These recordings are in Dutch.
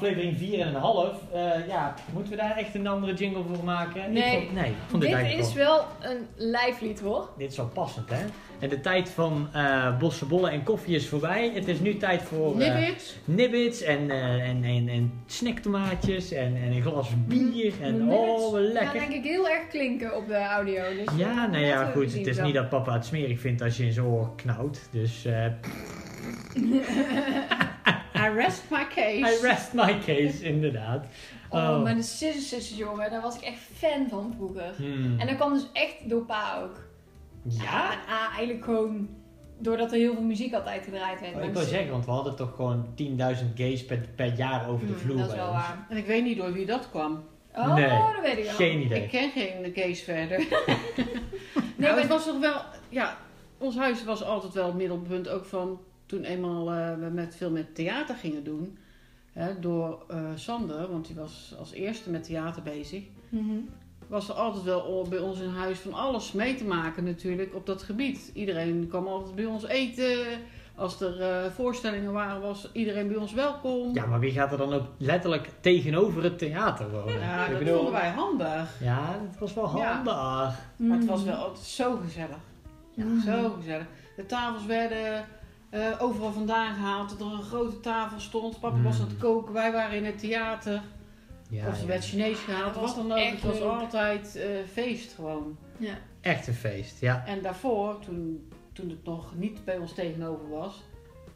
aflevering 4,5. Eh ja, moeten we daar echt een andere jingle voor maken? Nee. Ik vond, nee, ik vond dit, is wel- een lijflied hoor. Dit is wel passend, hè? En de tijd van bossen, bollen en koffie is voorbij. Het is nu tijd voor eh, Nibbits. nibbits en, eh, en, en, en snacktomaatjes en, en een glas bier. En Nibbits oh, lekker. denk ik heel erg klinken op de audio. Dus Ja, nou ja, goed. Het is niet dat papa het smerig vindt als je in zijn oor knauwt. Dus I rest my case. I rest my case, inderdaad. Oh, maar de Scissor Sisters, jongen, daar was ik echt fan van vroeger. Hmm. En dat kwam dus echt door pa ook. Ja? A, eigenlijk gewoon doordat er heel veel muziek altijd gedraaid werd. Oh, ik Maar wil de- zeggen, want we hadden toch gewoon 10.000 gays per, per jaar over de Hmm, vloer Dat is wel waar. En ik weet niet door wie dat kwam. Oh, Nee, dat weet ik wel. Geen idee. Ik ken geen case verder. Nee, nou, maar het was toch wel... Ja, ons huis was altijd wel het middelpunt ook van... Toen eenmaal eh, we met, veel met theater gingen doen. Hè, door eh, Sander, want die was als eerste met theater bezig. Mhm. Was er altijd wel bij ons in huis van alles mee te maken natuurlijk op dat gebied. Iedereen kwam altijd bij ons eten. Als er eh, voorstellingen waren, was iedereen bij ons welkom. Ja, maar wie gaat er dan ook letterlijk tegenover het theater wonen? Ja, ik dat bedoel, vonden wij handig. Ja, het was wel Ja. handig. Maar het was wel altijd zo gezellig. Mhm. Zo gezellig. De tafels werden eh, overal vandaan gehaald. Dat er een grote tafel stond. Papa was aan het koken. Wij waren in het theater. Ja, of er ja. werd Chinees gehaald. Wat dan ook. Het was leuk. altijd eh, feest gewoon. Ja. Echt een feest, ja. En daarvoor, toen, toen het nog niet bij ons tegenover was.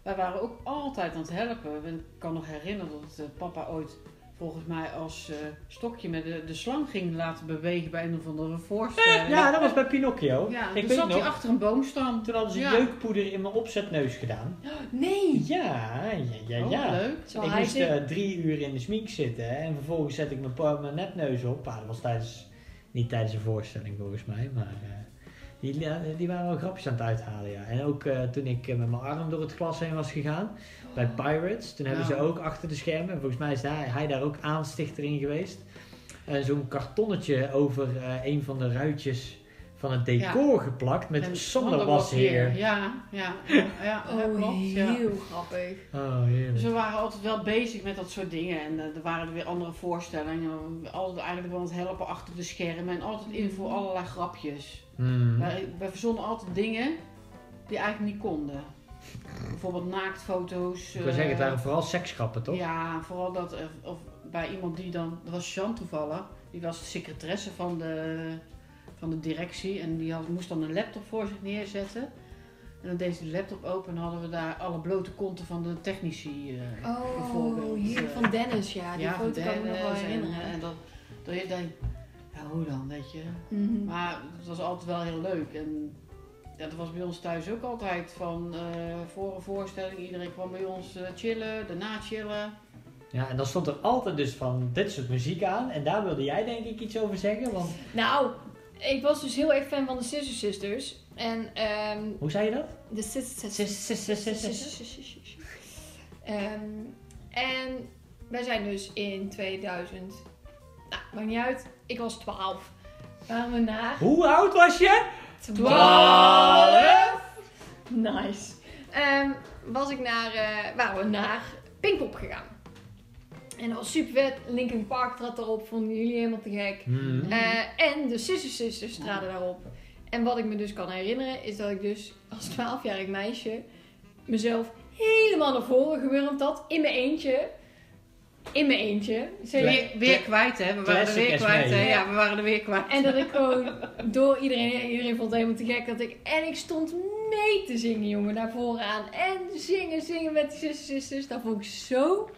Wij waren ook altijd aan het helpen. En Ik kan nog herinneren dat eh, papa ooit volgens mij als eh, stokje met de, de slang ging laten bewegen bij een of andere voorstelling. Ja, dat was bij Pinocchio. Ja, ik weet zat hij nog, achter een boomstam. toen hadden ze Ja. jeukpoeder in mijn opzetneus gedaan. Nee! Ja, ja, ja, Oh, ja. leuk. Terwijl Ik moest eh, drie uur in de smink zitten hè, en vervolgens zet ik mijn, mijn nepneus op. Ah, dat was tijdens, niet tijdens een voorstelling volgens mij, maar eh, die, die waren wel grapjes aan het uithalen. Ja. En ook toen ik met mijn arm door het glas heen was gegaan bij Pirates, toen hebben Ja. ze ook achter de schermen, volgens mij is hij, hij daar ook aanstichter in geweest, eh, zo'n kartonnetje over eh, een van de ruitjes van het decor geplakt met Sander was hier. Ja, ja, ja, ja, Oh, klopt. Ja. heel grappig. Oh, heerlijk. Dus we waren altijd wel bezig met dat soort dingen. En eh, er waren er weer andere voorstellingen. We Altijd eigenlijk wel aan het helpen achter de schermen. En altijd in voor allerlei grapjes. Mm. Wij, wij verzonnen altijd dingen die eigenlijk niet konden. Bijvoorbeeld naaktfoto's. Ik wil zeggen, het eh, waren vooral seksgrappen, toch? Ja, vooral dat er, of bij iemand die dan, dat was Jean toevallig, die was de secretaresse van de, van de directie en die had, moest dan een laptop voor zich neerzetten. En dan deed ze de laptop open en hadden we daar alle blote konten van de technici. eh, Oh, bijvoorbeeld, hier eh, van Dennis, ja. Die van foto kan ik me nog wel Dennis en- herinneren. En, dat, dat je denkt, ja hoe dan, weet je. Mhm. Maar het was altijd wel heel leuk. En ja, dat was bij ons thuis ook altijd van eh, voor een voorstelling. Iedereen kwam bij ons eh, chillen, daarna chillen. Ja, en dan stond er altijd dus van dit soort muziek aan. En daar wilde jij denk ik iets over zeggen. Want, Nou, ik was dus heel erg fan van de Scissor Sisters. En ehm hoe zei je dat? de Scissor Sis- sis- sis- sis- sis- Sisters. Ehm, en wij zijn dus in 2000. Nou, maakt niet uit. Ik was 12. Waren we naar. Hoe oud was je? 12! Nice. Ehm, was ik naar. eh, waren we naar Pinkpop gegaan. En dat was super vet. Linkin Park trad erop. Vonden jullie helemaal te gek. Hmm. Eh, en de Scissor Sisters traden daarop. En wat ik me dus kan herinneren is dat ik dus als 12-jarig meisje mezelf helemaal naar voren gewurmd had. In mijn eentje. In mijn eentje. Weer, weer kwijt, hè? We waren er weer kwijt, Esmee. hè? Ja, we waren er weer kwijt. En dat ik gewoon door iedereen, iedereen vond het helemaal te gek dat ik. En ik stond mee te zingen, jongen, daar vooraan. En zingen, zingen met die Scissor Sisters. Dat vond ik zo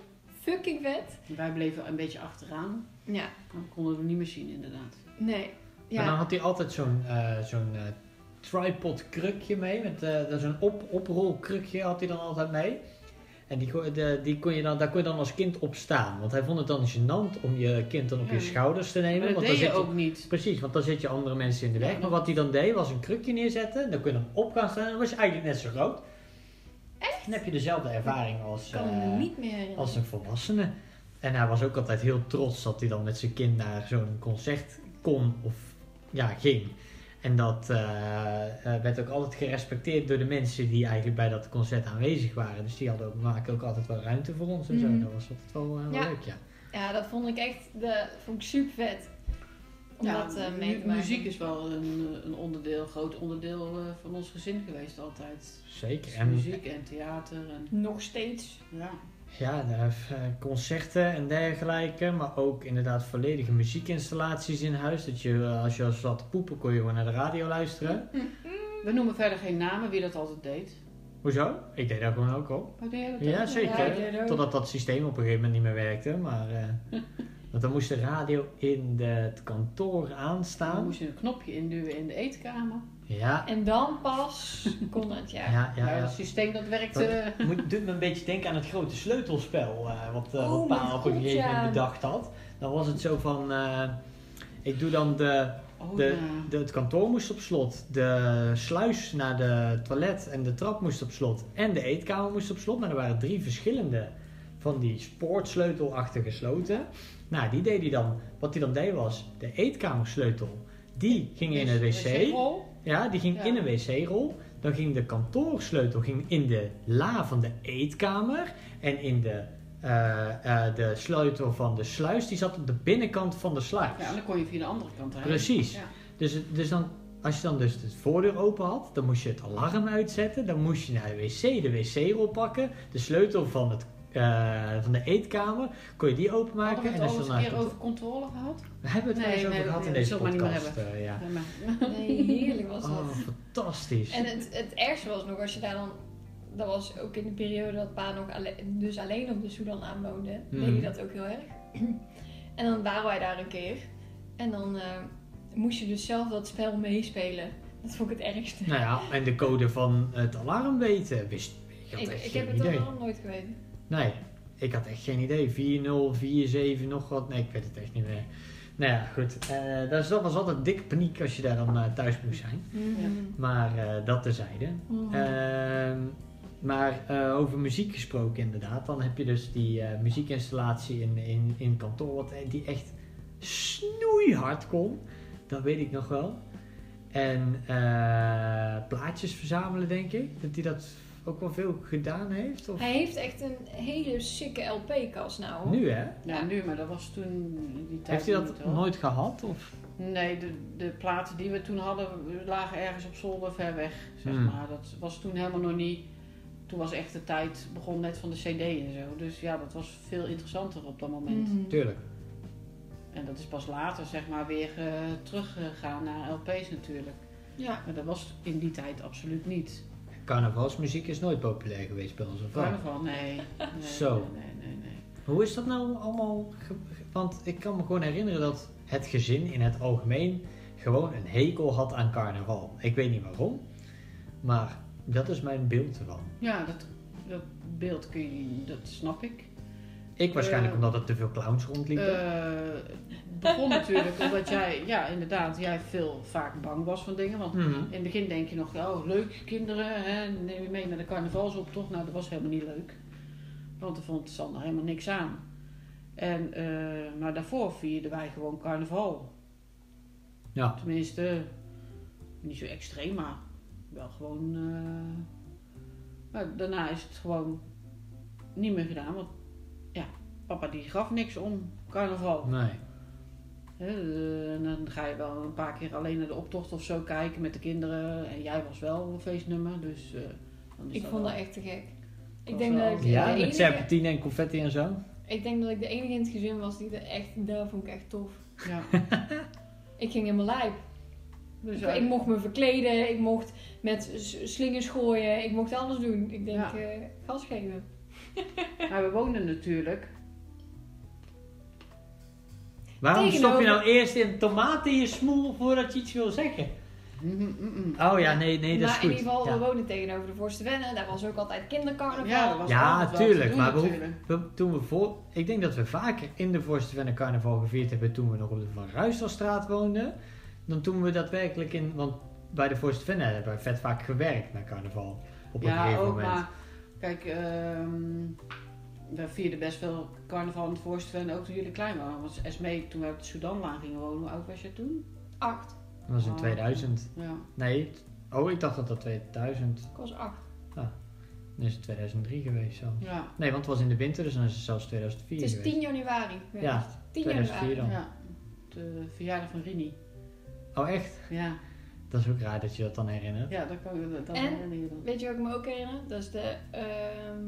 fucking vet. Wij bleven een beetje achteraan. Ja, Dan konden we niet meer zien, inderdaad. nee. Maar dan Ja, had hij altijd zo'n eh, zo'n eh, tripod krukje mee. Met eh, dat zo'n op, oprolkrukje had hij dan altijd mee. En die, de, die kon je dan, daar kon je dan als kind op staan. Want hij vond het dan gênant om je kind dan op je schouders te Maar nemen. dat want deed dan je ook niet. Precies, want dan zit je andere mensen in de weg. Ja, maar wat hij dan deed, was een krukje neerzetten. Dan kun je dan op gaan staan. En dan was je eigenlijk net zo groot. Echt? Dan heb je dezelfde ervaring als, kan eh, niet meer als een volwassene. En hij was ook altijd heel trots dat hij dan met zijn kind naar zo'n concert kon of ja, ging. En dat eh, eh, werd ook altijd gerespecteerd door de mensen die eigenlijk bij dat concert aanwezig waren. Dus die hadden ook, maken ook altijd wel ruimte voor ons en zo. Mhm. Dat was altijd wel, eh, wel leuk, ja. Ja, dat vond ik echt de, vond ik super vet. Om Ja, dat eh, mee mu- te maken. muziek is wel een, een onderdeel, groot onderdeel van ons gezin geweest altijd. Zeker. Dus En muziek en theater en Nog steeds. ja. Ja, eh, concerten en dergelijke. Maar ook inderdaad volledige muziekinstallaties in huis. Dat je, eh, als je als zat te poepen, kon je gewoon naar de radio luisteren. We noemen verder geen namen wie dat altijd deed. Hoezo? Ik deed dat gewoon ook al. Oh, deed jij dat Ja, ook? zeker. Ja. Totdat dat systeem op een gegeven moment niet meer werkte. Maar, eh, want dan moest de radio in de, het kantoor Dan aanstaan. moest je een knopje induwen in de eetkamer. Ja, En dan pas kon het, ja. ja, ja. Het systeem dat werkte. Dat moet, doet me een beetje denken aan het grote sleutelspel. eh, wat, eh Oh, wat op een gegeven moment bedacht had. Dan was het zo van... eh, ik doe dan de, Oh, de, de, het kantoor moest op slot. De sluis naar de toilet en de trap moest op slot. En de eetkamer moest op slot. Maar er waren drie verschillende van die spoortsleutelachtige sloten. Nou, die deed hij dan. Wat hij dan deed was, de eetkamersleutel. Die ging in een wc. Ja, die ging Ja. in een wc-rol. Dan ging de kantoorsleutel ging in de la van de eetkamer. En in de, eh, eh, de sleutel van de sluis, die zat op de binnenkant van de sluis. Ja, en dan kon je via de andere kant heen. Precies. Ja. Dus, dus dan, als je dan dus de voordeur open had, dan moest je het alarm uitzetten. Dan moest je naar de wc, de wc-rol pakken. De sleutel van, het, van de eetkamer, kon je die openmaken. Hadden we en het als al je een naar keer het over controle gehad? We hebben het wel Nee, eens over gehad in deze dat zullen we maar niet podcast. meer eh, ja. Maar- Nee, heerlijk was dat. Oh, fantastisch. En het, het ergste was nog als je daar dan... Dat was ook in de periode dat pa nog alle- dus alleen op de Sudan aanwoonde. Deed hij dat ook heel erg. En dan waren wij daar een keer. En dan eh, moest je dus zelf dat spel meespelen. Dat vond ik het ergste. Nou ja, en de code van het alarm weten, wist ik. had Ik, echt ik geen heb het idee. dan nog nooit geweten. Nee, ik had echt geen idee. 4-0, 4-7, nog wat. Nee, ik weet het echt niet meer. Nou ja, goed. Eh, dat, is- dat was altijd dikke paniek als je daar dan eh, thuis moest zijn. Mhm. Maar eh, dat terzijde. Mhm. Ehm, maar eh, over muziek gesproken inderdaad. Dan heb je dus die eh, muziekinstallatie in, in, in kantoor. Wat, die echt snoeihard kon. Dat weet ik nog wel. En eh, plaatjes verzamelen denk ik. Dat hij dat ook wel veel gedaan heeft. Of... Hij heeft echt een hele sikke LP-kast nou. hoor. Nu hè? Ja, nu, maar dat was toen in die tijd Heeft hij dat nooit gehad? Of? Nee, de, de platen die we toen hadden lagen ergens op zolder ver weg, zeg Hmm. maar. Dat was toen helemaal nog niet... Toen was echt de tijd, begon net van de cd en zo. Dus ja, dat was veel interessanter op dat moment. Mhm. Tuurlijk. En dat is pas later, zeg maar, weer eh, teruggegaan naar LP's natuurlijk. Ja. Maar dat was in die tijd absoluut niet. Carnavalsmuziek is nooit populair geweest bij ons. Of? Carnaval, nee. nee Zo. Nee, nee. Hoe is dat nou allemaal? Want ik kan me gewoon herinneren dat het gezin in het algemeen gewoon een hekel had aan carnaval. Ik weet niet waarom, maar dat is mijn beeld ervan. Ja, dat, dat beeld kun je, dat snap ik. Ik waarschijnlijk Eh, omdat er te veel clowns rondliepen. Eh, begon natuurlijk omdat jij, ja inderdaad, jij veel vaak bang was van dingen. Want Mhm. in het begin denk je nog, oh leuk kinderen, hè, neem je mee naar de carnavalsoptocht. Nou, dat was helemaal niet leuk. Want er vond Sander helemaal niks aan. En, eh, maar daarvoor vierden wij gewoon carnaval. Ja, Tenminste, niet zo extreem, maar wel gewoon. eh, maar daarna is het gewoon niet meer gedaan. Want ja, papa die gaf niks om carnaval. nee. Eh, en dan ga je wel een paar keer alleen naar de optocht of zo kijken met de kinderen. En jij was wel een feestnummer, dus eh, dan is Ik dat vond wel- dat echt te gek. Ik denk, wel- dat ik, Ja, de met enige, serpentine en confetti en zo. ik denk dat ik de enige in het gezin was die er echt, daar vond ik echt tof. Ja. Ik ging helemaal lijp. Dus, Ik, ik mocht me verkleden, ik mocht met slingers gooien, ik mocht alles doen. Ik denk, Ja. eh, gas geven. maar we woonden natuurlijk. Waarom Tegenover- stop je nou eerst in tomaten in je smoel voordat je iets wil zeggen? Mm, mm, mm. Oh ja, nee, nee, dat is maar goed. in ieder geval, Ja. we woonden tegenover de Voorste Wennen. Daar was ook altijd kindercarnaval. Ja, dat was Ja, altijd wel te tuurlijk, doen maar we natuurlijk. We- toen we voor, ik denk dat we vaker in de Voorste carnaval gevierd hebben toen we nog op de Van Ruistelstraat woonden. Dan toen we daadwerkelijk in, want bij de Voorste hebben we vet vaak gewerkt naar carnaval. Op een ja, gegeven ook, moment. maar kijk, ehm, we vierden best veel carnaval in het voorste en ook toen jullie klein waren. Want Esmee, toen we op de Sudanlaan gingen wonen, hoe oud was je toen? Acht. Dat was in Oh. 2000. Ja. Nee, oh ik dacht dat dat 2000. Ik was acht. Dan is het 2003 geweest zelfs. Ja. Nee, want het was in de winter, dus dan is het zelfs 2004 Het is geweest. 10 januari. geweest. Ja, 10 2004 januari. dan. ja. De verjaardag van Rini. Oh echt? Ja. Dat is ook raar dat je dat dan herinnert. Ja, dat kan dat, dat En? herinner je dan. Weet je wat ik me ook herinner? Dat is de ehm,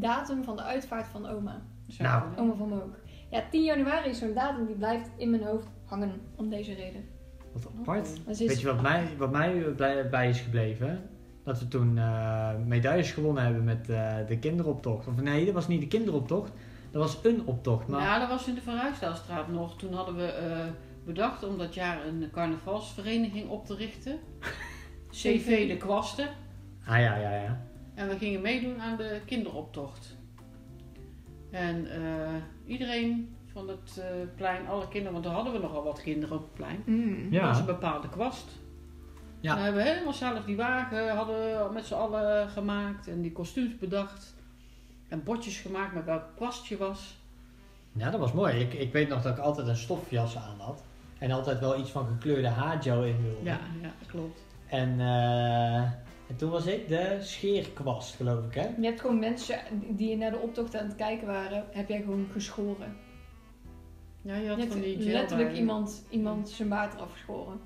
datum van de uitvaart van oma. Zo, Nou. Oma van me ook. Ja, 10 januari is zo'n datum die blijft in mijn hoofd hangen om deze reden. Wat apart. Is- Weet je wat mij, wat mij bij is gebleven? Dat we toen eh, medailles gewonnen hebben met eh, de kinderoptocht. Of nee, dat was niet de kinderoptocht. Dat was een optocht. Maar Ja, dat was in de Verhuisdaalstraat nog. Toen hadden we eh, bedacht om dat jaar een carnavalsvereniging op te richten. CV de Kwasten. Ah ja, ja, ja. En we gingen meedoen aan de kinderoptocht. En eh, iedereen van het eh, plein, alle kinderen, want toen hadden we nogal wat kinderen op het plein. Mm. Ja. Dat was een bepaalde kwast. Ja. En we hebben helemaal zelf die wagen hadden we met z'n allen gemaakt en die kostuums bedacht. En bordjes gemaakt met welk kwastje was. Ja, dat was mooi. Ik, ik weet nog dat ik altijd een stofjas aan had. En altijd wel iets van gekleurde haargel in wilde. Ja, ja, klopt. En, eh, en toen was ik de scheerkwast, geloof ik, hè? Je hebt gewoon mensen die naar de optocht aan het kijken waren, heb jij gewoon geschoren. Ja, je Je had hebt van die letterlijk bij. iemand, iemand zijn baard eraf geschoren.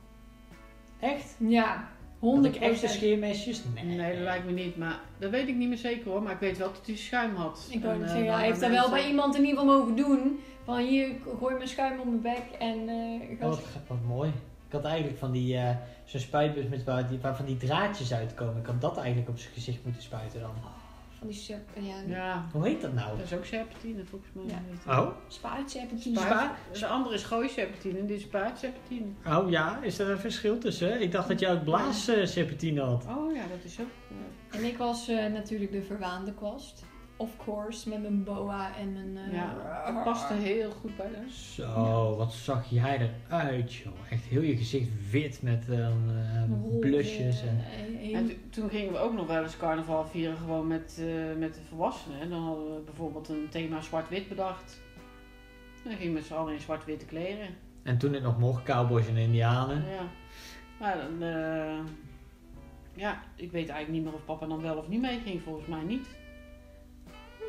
Echt? Ja, Had 100 ik echte scheermesjes? Nee. Nee, dat lijkt me niet, maar dat weet ik niet meer zeker hoor. Maar ik weet wel dat hij schuim had. Ik wou eh, zeggen, hij heeft dat wel bij iemand in ieder geval mogen doen. Van hier, gooi mijn schuim op mijn bek en eh Oh, wat mooi. Ik had eigenlijk van die, eh, zo'n spuitbus met waar, die, waar van die draadjes uitkomen. Ik had dat eigenlijk op zijn gezicht moeten spuiten dan. van die sep, ja, Ja, Hoe heet dat nou? dat is ook serpentine volgens mij. Ja. Oh? spuitserpentine. Spuit- De andere is gooiserpentine en dit is spuitserpentine. Oh ja, is er een verschil tussen? Ik dacht dat jij ook blaasserpentine had. Oh ja, dat is ook. eh, En ik was eh, natuurlijk de verwaande kwast. Of course, met mijn boa en mijn... eh, ja, dat paste heel goed bij. Zo, wat zag jij eruit, joh. Echt heel je gezicht wit met roze, blusjes. En... En to- toen gingen we ook nog wel eens carnaval vieren gewoon met, eh, met de volwassenen. En dan hadden we bijvoorbeeld een thema zwart-wit bedacht. En dan gingen we met z'n allen in zwart-witte kleren. en toen het nog mocht, cowboys en indianen. Ja. Maar dan, eh, ja, ik weet eigenlijk niet meer of papa dan wel of niet meeging. Volgens mij niet.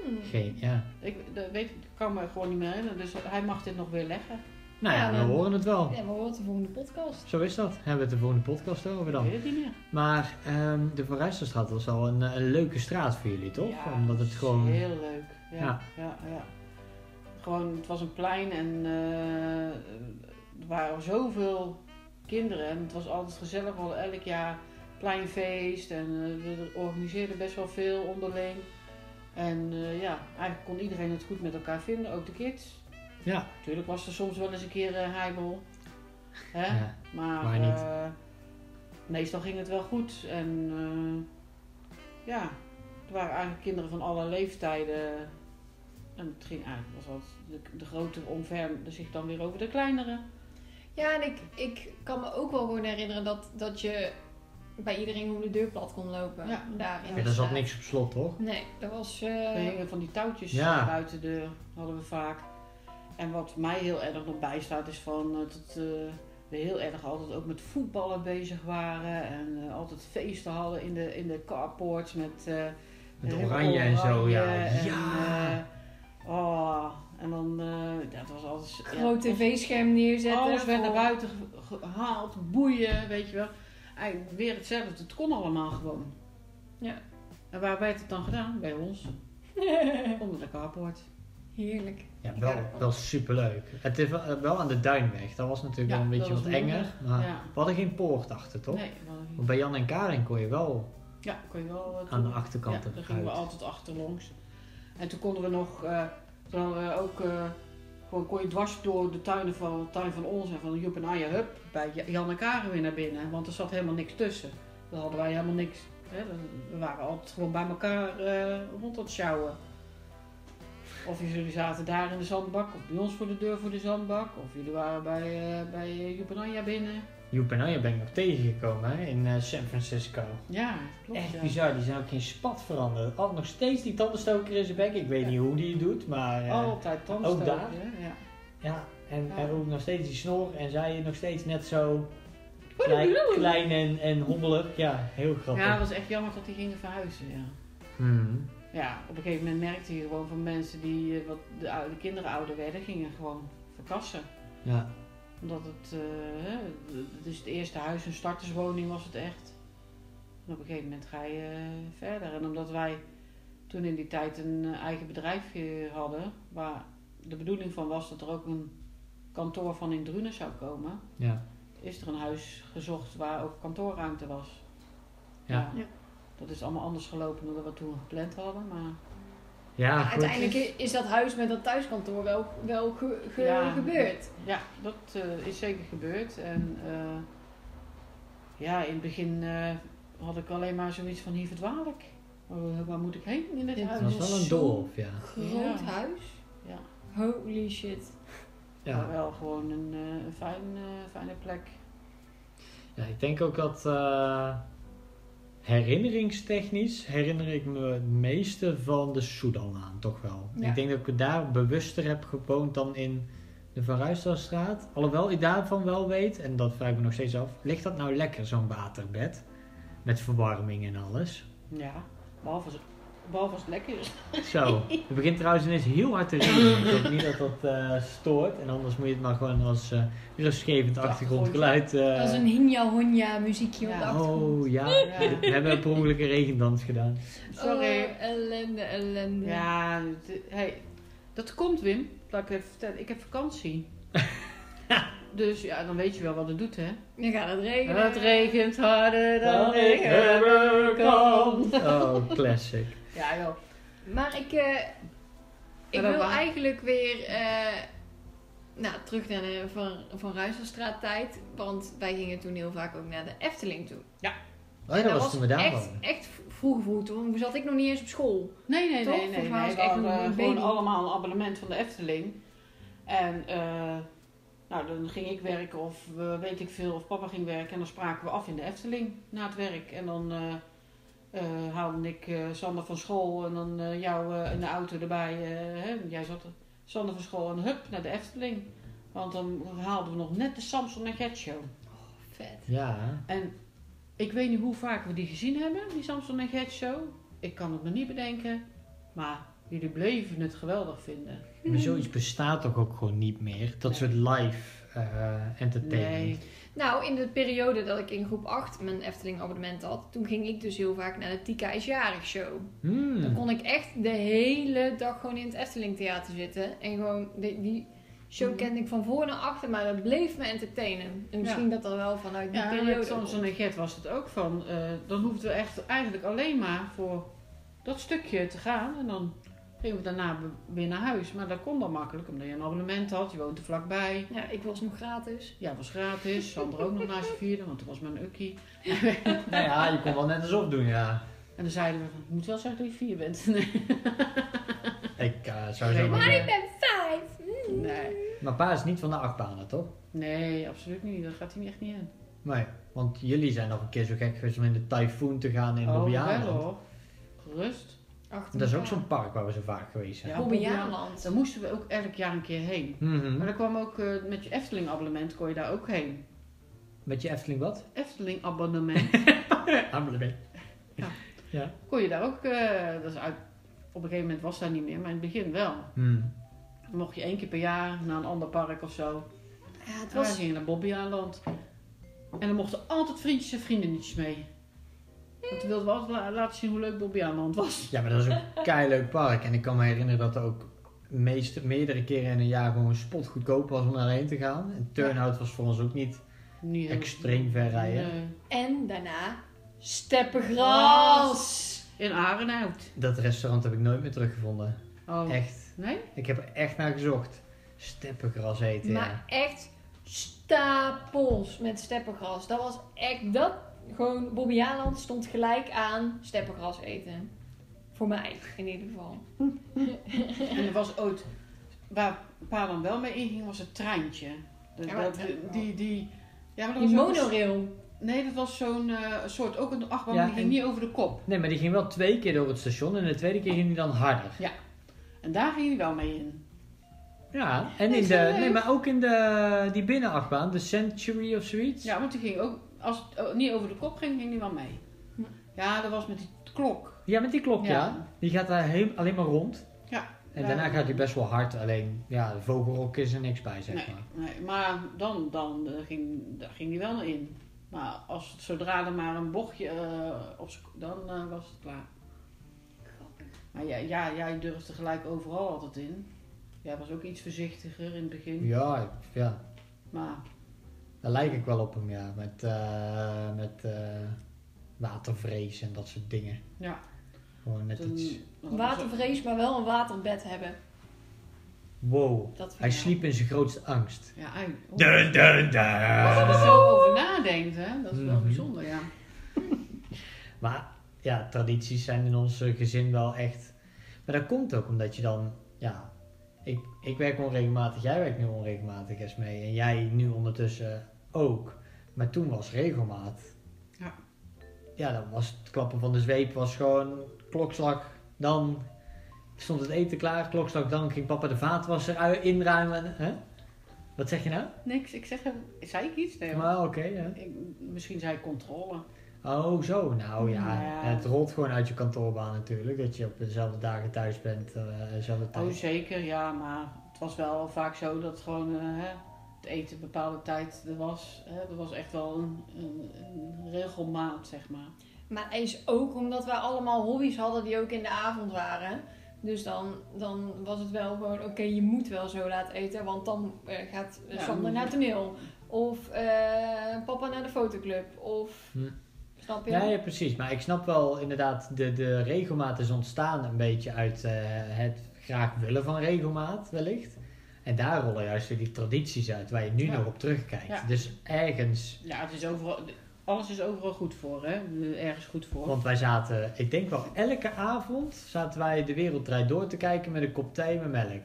Hmm. Geen, ja. Ik dat weet, ik kan me gewoon niet meer herinneren. Dus hij mag dit nog weer leggen. Nou ja, Ja, we horen het wel. Ja, we horen het de volgende podcast. Zo is dat. Hebben we het de volgende podcast over Ik dan. weet het niet meer. Maar ehm, de Van Rijsselstraat was al een, een leuke straat voor jullie, toch? Ja, Omdat het gewoon... Heel leuk. Ja, Ja. ja. Ja, Gewoon, het was een plein en eh, er waren zoveel kinderen. En het was altijd gezellig. We hadden elk jaar pleinfeest. En eh, we organiseerden best wel veel onderling. En eh, ja, eigenlijk kon iedereen het goed met elkaar vinden. Ook de kids. Ja. Natuurlijk was er soms wel eens een keer eh heibel. Hè? Ja. Maar niet? eh, meestal ging het wel goed. En eh, ja, er waren eigenlijk kinderen van alle leeftijden. En het ging eigenlijk, was altijd de, de grote omvermde zich dan weer over de kleinere. Ja, en ik, ik kan me ook wel gewoon herinneren dat, dat je bij iedereen gewoon de deur plat kon lopen. Ja. Daar in Ja, daar zat niks op slot, toch? Nee, dat was... eh, Er hingen van die touwtjes Ja. buiten de deur, hadden we vaak. En wat mij heel erg nog bijstaat is van eh, dat eh, we heel erg altijd ook met voetballen bezig waren. En eh, altijd feesten hadden in de, in de carports met... eh, Met oranje en zo, ja. en, Ja. oh, en dan, eh dat was alles... ja, groot tv-scherm neerzetten. Alles werd naar buiten ge- gehaald, boeien, weet je wel. Eigenlijk weer hetzelfde, het kon allemaal gewoon. Ja. En waar werd het dan gedaan? Bij ons, onder de carport. Heerlijk. Ja, wel, wel superleuk. Het is wel, wel aan de Duinweg. Dat was natuurlijk Ja, wel een beetje wat enger. Maar Ja. we hadden geen poort achter, toch? Nee, we hadden geen- Want bij Jan en Karin kon je wel ja, kon je wel... eh, aan de achterkant Ja, daar gingen we altijd achterlangs. En toen konden we nog, eh, toen hadden we ook, eh, gewoon kon je dwars door de tuinen van, tuin van ons en van Joep en Anja Hup bij Ja- Jan en weer naar binnen. Want er zat helemaal niks tussen. Dan hadden wij helemaal niks. Hè, we waren altijd gewoon bij elkaar eh, rond aan het sjouwen. Of jullie zaten daar in de zandbak, of bij ons voor de deur voor de zandbak. Of jullie waren bij, eh, bij eh, Joep en Anja binnen. Joep en Anja ben ik nog tegengekomen hè, in eh, San Francisco. Ja, klopt. Echt ja. bizar, die zijn ook geen spat veranderd. Altijd nog steeds die tandenstoker in zijn bek. Ik weet Ja. niet hoe die het doet, maar... eh, Altijd tandstoken. daar? hè, Ja. Ja, en, en ook nog steeds die snor en zij nog steeds net zo Klein, klein en, en hobbelig. Ja, heel grappig. Ja, het was echt jammer dat die gingen verhuizen, ja. Hmm. Ja, op een gegeven moment merkte je gewoon van mensen die, eh, wat de, oude, de kinderen ouder werden, gingen gewoon verkassen. Ja. Omdat het, eh, hè, het is het eerste huis, een starterswoning was het echt. En op een gegeven moment ga je eh, verder. En omdat wij toen in die tijd een eh, eigen bedrijfje hadden, waar de bedoeling van was dat er ook een kantoor van in Drunen zou komen, Ja. is er een huis gezocht waar ook kantoorruimte was. Ja. Ja. Dat is allemaal anders gelopen dan we toen gepland hadden, maar Ja, Maar goed. uiteindelijk is dat huis met dat thuiskantoor wel, wel ge- ge- Ja. gebeurd. Ja, dat eh, is zeker gebeurd. En eh, ja, in het begin eh, had ik alleen maar zoiets van hier verdwaal ik. Waar, waar moet ik heen in dit huis? Het was wel een dorp, ja. Groot Ja. huis. Ja. Holy shit. Maar Ja. wel gewoon een, eh, een fijn, fijne plek. ja, ik denk ook dat eh, herinneringstechnisch herinner ik me het meeste van de Soedanlaan, toch wel. Ja. Ik denk dat ik daar bewuster heb gewoond dan in de Van Ruistelstraat. Alhoewel ik daarvan wel weet, en dat vraag ik me nog steeds af, ligt dat nou lekker zo'n waterbed? Met verwarming en alles. Ja, behalve als, behalve als het lekker is. Zo, het begint trouwens ineens heel hard te regenen. Ik hoop niet dat dat eh, stoort. En anders moet je het maar gewoon als eh, rustgevend achtergrondgeluid... eh, Dat is een hinja honja muziekje op de Ja. achtergrond. Oh ja, Ja. we hebben per ongeluk een regendans gedaan. Sorry. Oh, ellende, ellende. Ja, hey, dat komt Wim. Laat ik even vertellen. Ik heb vakantie. dus ja, dan weet je wel wat het doet, hè? Dan gaat het regenen. Het regent harder dan Dan ik ik hebben kan. Oh, classic. Ja, joh. Maar ik, eh, ik wil waar- eigenlijk weer eh, nou, terug naar de Van, van Ruiselstraat tijd. Want wij gingen toen heel vaak ook naar de Efteling toe. Oh ja, dat was toen we daar echt, waren. echt vroeg vroeg. Toen zat ik nog niet eens op school. Nee, nee, Toch? nee, nee. Nee. ik echt hadden nog een gewoon baby. allemaal een abonnement van de Efteling. En eh, nou, dan ging ik werken of weet ik veel, of papa ging werken. En dan spraken we af in de Efteling na het werk. En dan eh, haalde ik eh, Sander van school en dan eh, jou eh, in de auto erbij. eh, hè, jij zat er. Sander van school en hup naar de Efteling. Want dan haalden we nog net de Samson en Gert show. Vet. Ja, En ik weet niet hoe vaak we die gezien hebben, die Samson en Gert show. Ik kan het me niet bedenken. Maar jullie bleven het geweldig vinden. maar zoiets bestaat toch ook gewoon niet meer? Dat soort live eh entertainment. Nee. Nou, in de periode dat ik in groep 8 mijn Efteling abonnement had, toen ging ik dus heel vaak naar de Tika is jarig show. Hmm. Dan kon ik echt de hele dag gewoon in het Efteling theater zitten. En gewoon, die, die show Mhm. kende ik van voor naar achter, maar dat bleef me entertainen. En misschien dat dan wel vanuit die Ja, periode. komt. en Gert was het ook van. eh, dan hoefden we echt eigenlijk alleen maar voor dat stukje te gaan. En dan gingen we daarna weer naar huis. Maar dat kon dan makkelijk, omdat je een abonnement had. Je woont er vlakbij. Ja, ik was nog gratis. Ja, was gratis. Sander ook nog naast je vierde, want toen was mijn ukkie. Nou ja, je kon wel net alsof doen, ja. En dan zeiden we van, je moet wel zeggen dat je vier bent. Nee. Ik eh, zou Nee, zo maar maar... ik ben vijf. nee. Maar pa is niet van de achtbanen, toch? Nee, absoluut niet. Daar gaat hij echt niet in. Nee, want jullie zijn nog een keer zo gek geweest om in de Typhoon te gaan in oh, wel hoor. Gerust. Achter Dat is ook zo'n park waar we zo vaak geweest zijn. Ja. Bobbejaanland. Daar moesten we ook elk jaar een keer heen. Mhm. Maar dan kwam ook eh, met je Efteling abonnement kon je daar ook heen. Met je Efteling wat? Efteling abonnement Abonnement. Ja. Ja. kon je daar ook, eh, dat is uit, op een gegeven moment was dat niet meer, maar in het begin wel. Hmm. Dan mocht je één keer per jaar naar een ander park of zo. Ja, het En wij was... gingen naar Bobbejaanland. En dan mochten altijd vriendjes en vriendinnetjes mee. Want we altijd la- laten zien hoe leuk Bobbejaanland was. Ja, maar dat is een keileuk park. En ik kan me herinneren dat er ook meest, meerdere keren in een jaar gewoon spotgoedkoop was om daarheen te gaan. En Turnhout was voor ons ook niet extreem ver rijden. Nee. En daarna steppengras. In Arenhout. Dat restaurant heb ik nooit meer teruggevonden. Oh. Echt. Nee? Ik heb er echt naar gezocht. Steppengras eten, Maar ja. echt stapels met steppengras. Dat was echt dat. Gewoon Bobbejaanland stond gelijk aan steppengras eten. Voor mij in ieder geval. En er was ooit, waar pa dan wel mee inging, was het treintje. De- Ja, dat- die, die, ja, maar dat Die was ook een- monorail. Nee, dat was zo'n eh, soort, ook een achtbaan, Ja, die ging en- niet over de kop. Nee, maar die ging wel twee keer door het station en de tweede keer ging die dan harder. En daar ging hij wel mee in. Ja, en Nee, in de, nee, maar ook in de, die binnenachtbaan, de Century of zoiets. Ja, want die ging ook, als het oh, niet over de kop ging, ging die wel mee. Ja, dat was met die klok. Ja, met die klok, ja. Ja. Die gaat daar heel, alleen maar rond. Ja. En daarna gaat hij best wel hard, alleen ja, de vogelrok is er niks bij, zeg Nee, maar. nee, maar dan, dan eh, ging, daar ging die wel in. Maar als, zodra er maar een bochtje eh, op dan eh, was het klaar. Maar ja, ja, jij durfde gelijk overal altijd in. Jij was ook iets voorzichtiger in het begin. Ja, ja, Maar daar lijk ik wel op hem, ja. Met, eh, met eh, watervrees en dat soort dingen. ja, Gewoon net iets... Watervrees, maar wel een waterbed hebben. Wow, hij sliep in zijn grootste angst. Ja, ei. Oh. Dun, dun, Als je er zo over nadenkt, hè, dat is wel Mhm. bijzonder, ja. Maar ja, tradities zijn in ons gezin wel echt. Maar dat komt ook omdat je dan, ja, ik, werk onregelmatig, jij werkt nu onregelmatig eens mee en jij nu ondertussen ook. Maar toen was regelmaat. Ja. Ja, dan was het klappen van de zweep was gewoon klokslag, dan stond het eten klaar, klokslag, dan ging papa de vaatwasser ui- inruimen. Hè? Wat zeg je nou? Niks, ik zeg, zei ik iets? Nee, Maar oké, ja. ik, misschien zei ik controle. Oh, zo. Nou ja, ja. het rolt gewoon uit je kantoorbaan natuurlijk. Dat je op dezelfde dagen thuis bent, eh dezelfde tijd. Oh, zeker, ja, maar het was wel vaak zo dat gewoon eh, hè, het eten een bepaalde tijd er was. Hè, er was echt wel een, een, een regelmaat, zeg maar. Maar is ook omdat wij allemaal hobby's hadden die ook in de avond waren. Dus dan, dan was het wel gewoon, oké, je moet wel zo laat eten, want dan eh, gaat Ja, Sander dan- naar het toneel. Of eh, papa naar de fotoclub. Of, Hm. Snap je? Ja, ja, precies. Maar ik snap wel inderdaad, de, de regelmaat is ontstaan een beetje uit eh, het graag willen van regelmaat, wellicht. En daar rollen juist weer die tradities uit waar je nu Ja. nog op terugkijkt. Ja. Dus ergens, Ja, het is overal, alles is overal goed voor, hè? Ergens goed voor. want wij zaten, ik denk wel elke avond, zaten wij de wereldrijd door te kijken met een kop thee met melk.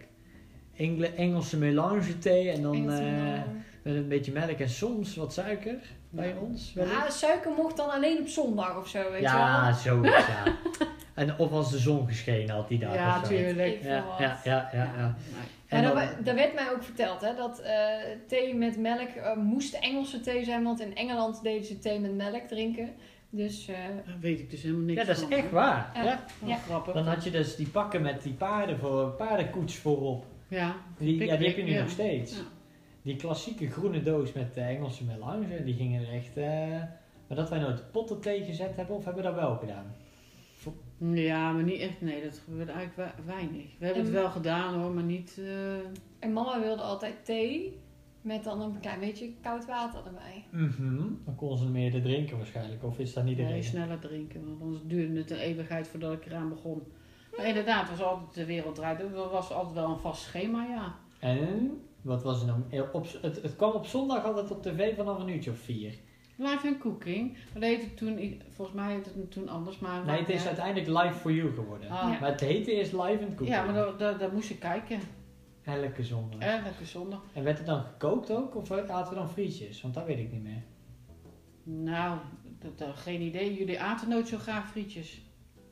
Engle- Engelse melange thee en dan eh, met een beetje melk en soms wat suiker bij Ja. ons. wellicht. Ja, suiker mocht dan alleen op zondag of zo, weet Ja, je zoiets, ja. En of als de zon geschenen had die dag ja, tuurlijk. Ja, ja, ja, ja, ja. En dan- dat, dat werd mij ook verteld, hè, dat eh, thee met melk eh, moest Engelse thee zijn, want in Engeland deden ze thee met melk drinken. Dus eh, Daar weet ik dus helemaal niks ja, dat is van. echt waar. Ja. Ja. Wel Ja. grappig. Dan had je dus die pakken met die paarden voor, paardenkoets voorop. Ja, Die, ja, die heb je nu ja. nog steeds. Die klassieke groene doos met de Engelse melange, die gingen er echt... eh, maar dat wij nooit potten thee gezet hebben, of hebben we dat wel gedaan? Ja, maar niet echt. Nee, dat gebeurde eigenlijk we- weinig. We hebben het wel gedaan hoor, maar niet. eh, en mama wilde altijd thee met dan een klein beetje koud water erbij. Mhm. Dan kon ze meer drinken waarschijnlijk, of is dat niet de nee, reden? sneller drinken, want anders duurde het een eeuwigheid voordat ik eraan begon. Maar inderdaad, het was altijd de wereld draait. Er was altijd wel een vast schema, ja. En, wat was er nou? Eh, Op, het, het kwam op zondag altijd op tv vanaf een uurtje of vier. Live and cooking. Dat heette toen, volgens mij heette het toen anders, maar. Nee, het is ja. uiteindelijk Live for You geworden. Ah. Ja. Maar het heette eerst Live and Cooking. Ja, maar daar, daar, daar moest je kijken. Elke zondag. Elke zondag. En werd het dan gekookt ook? Of aten we dan frietjes? Want dat weet ik niet meer. Nou, dat, dat- geen idee. Jullie aten nooit zo graag frietjes.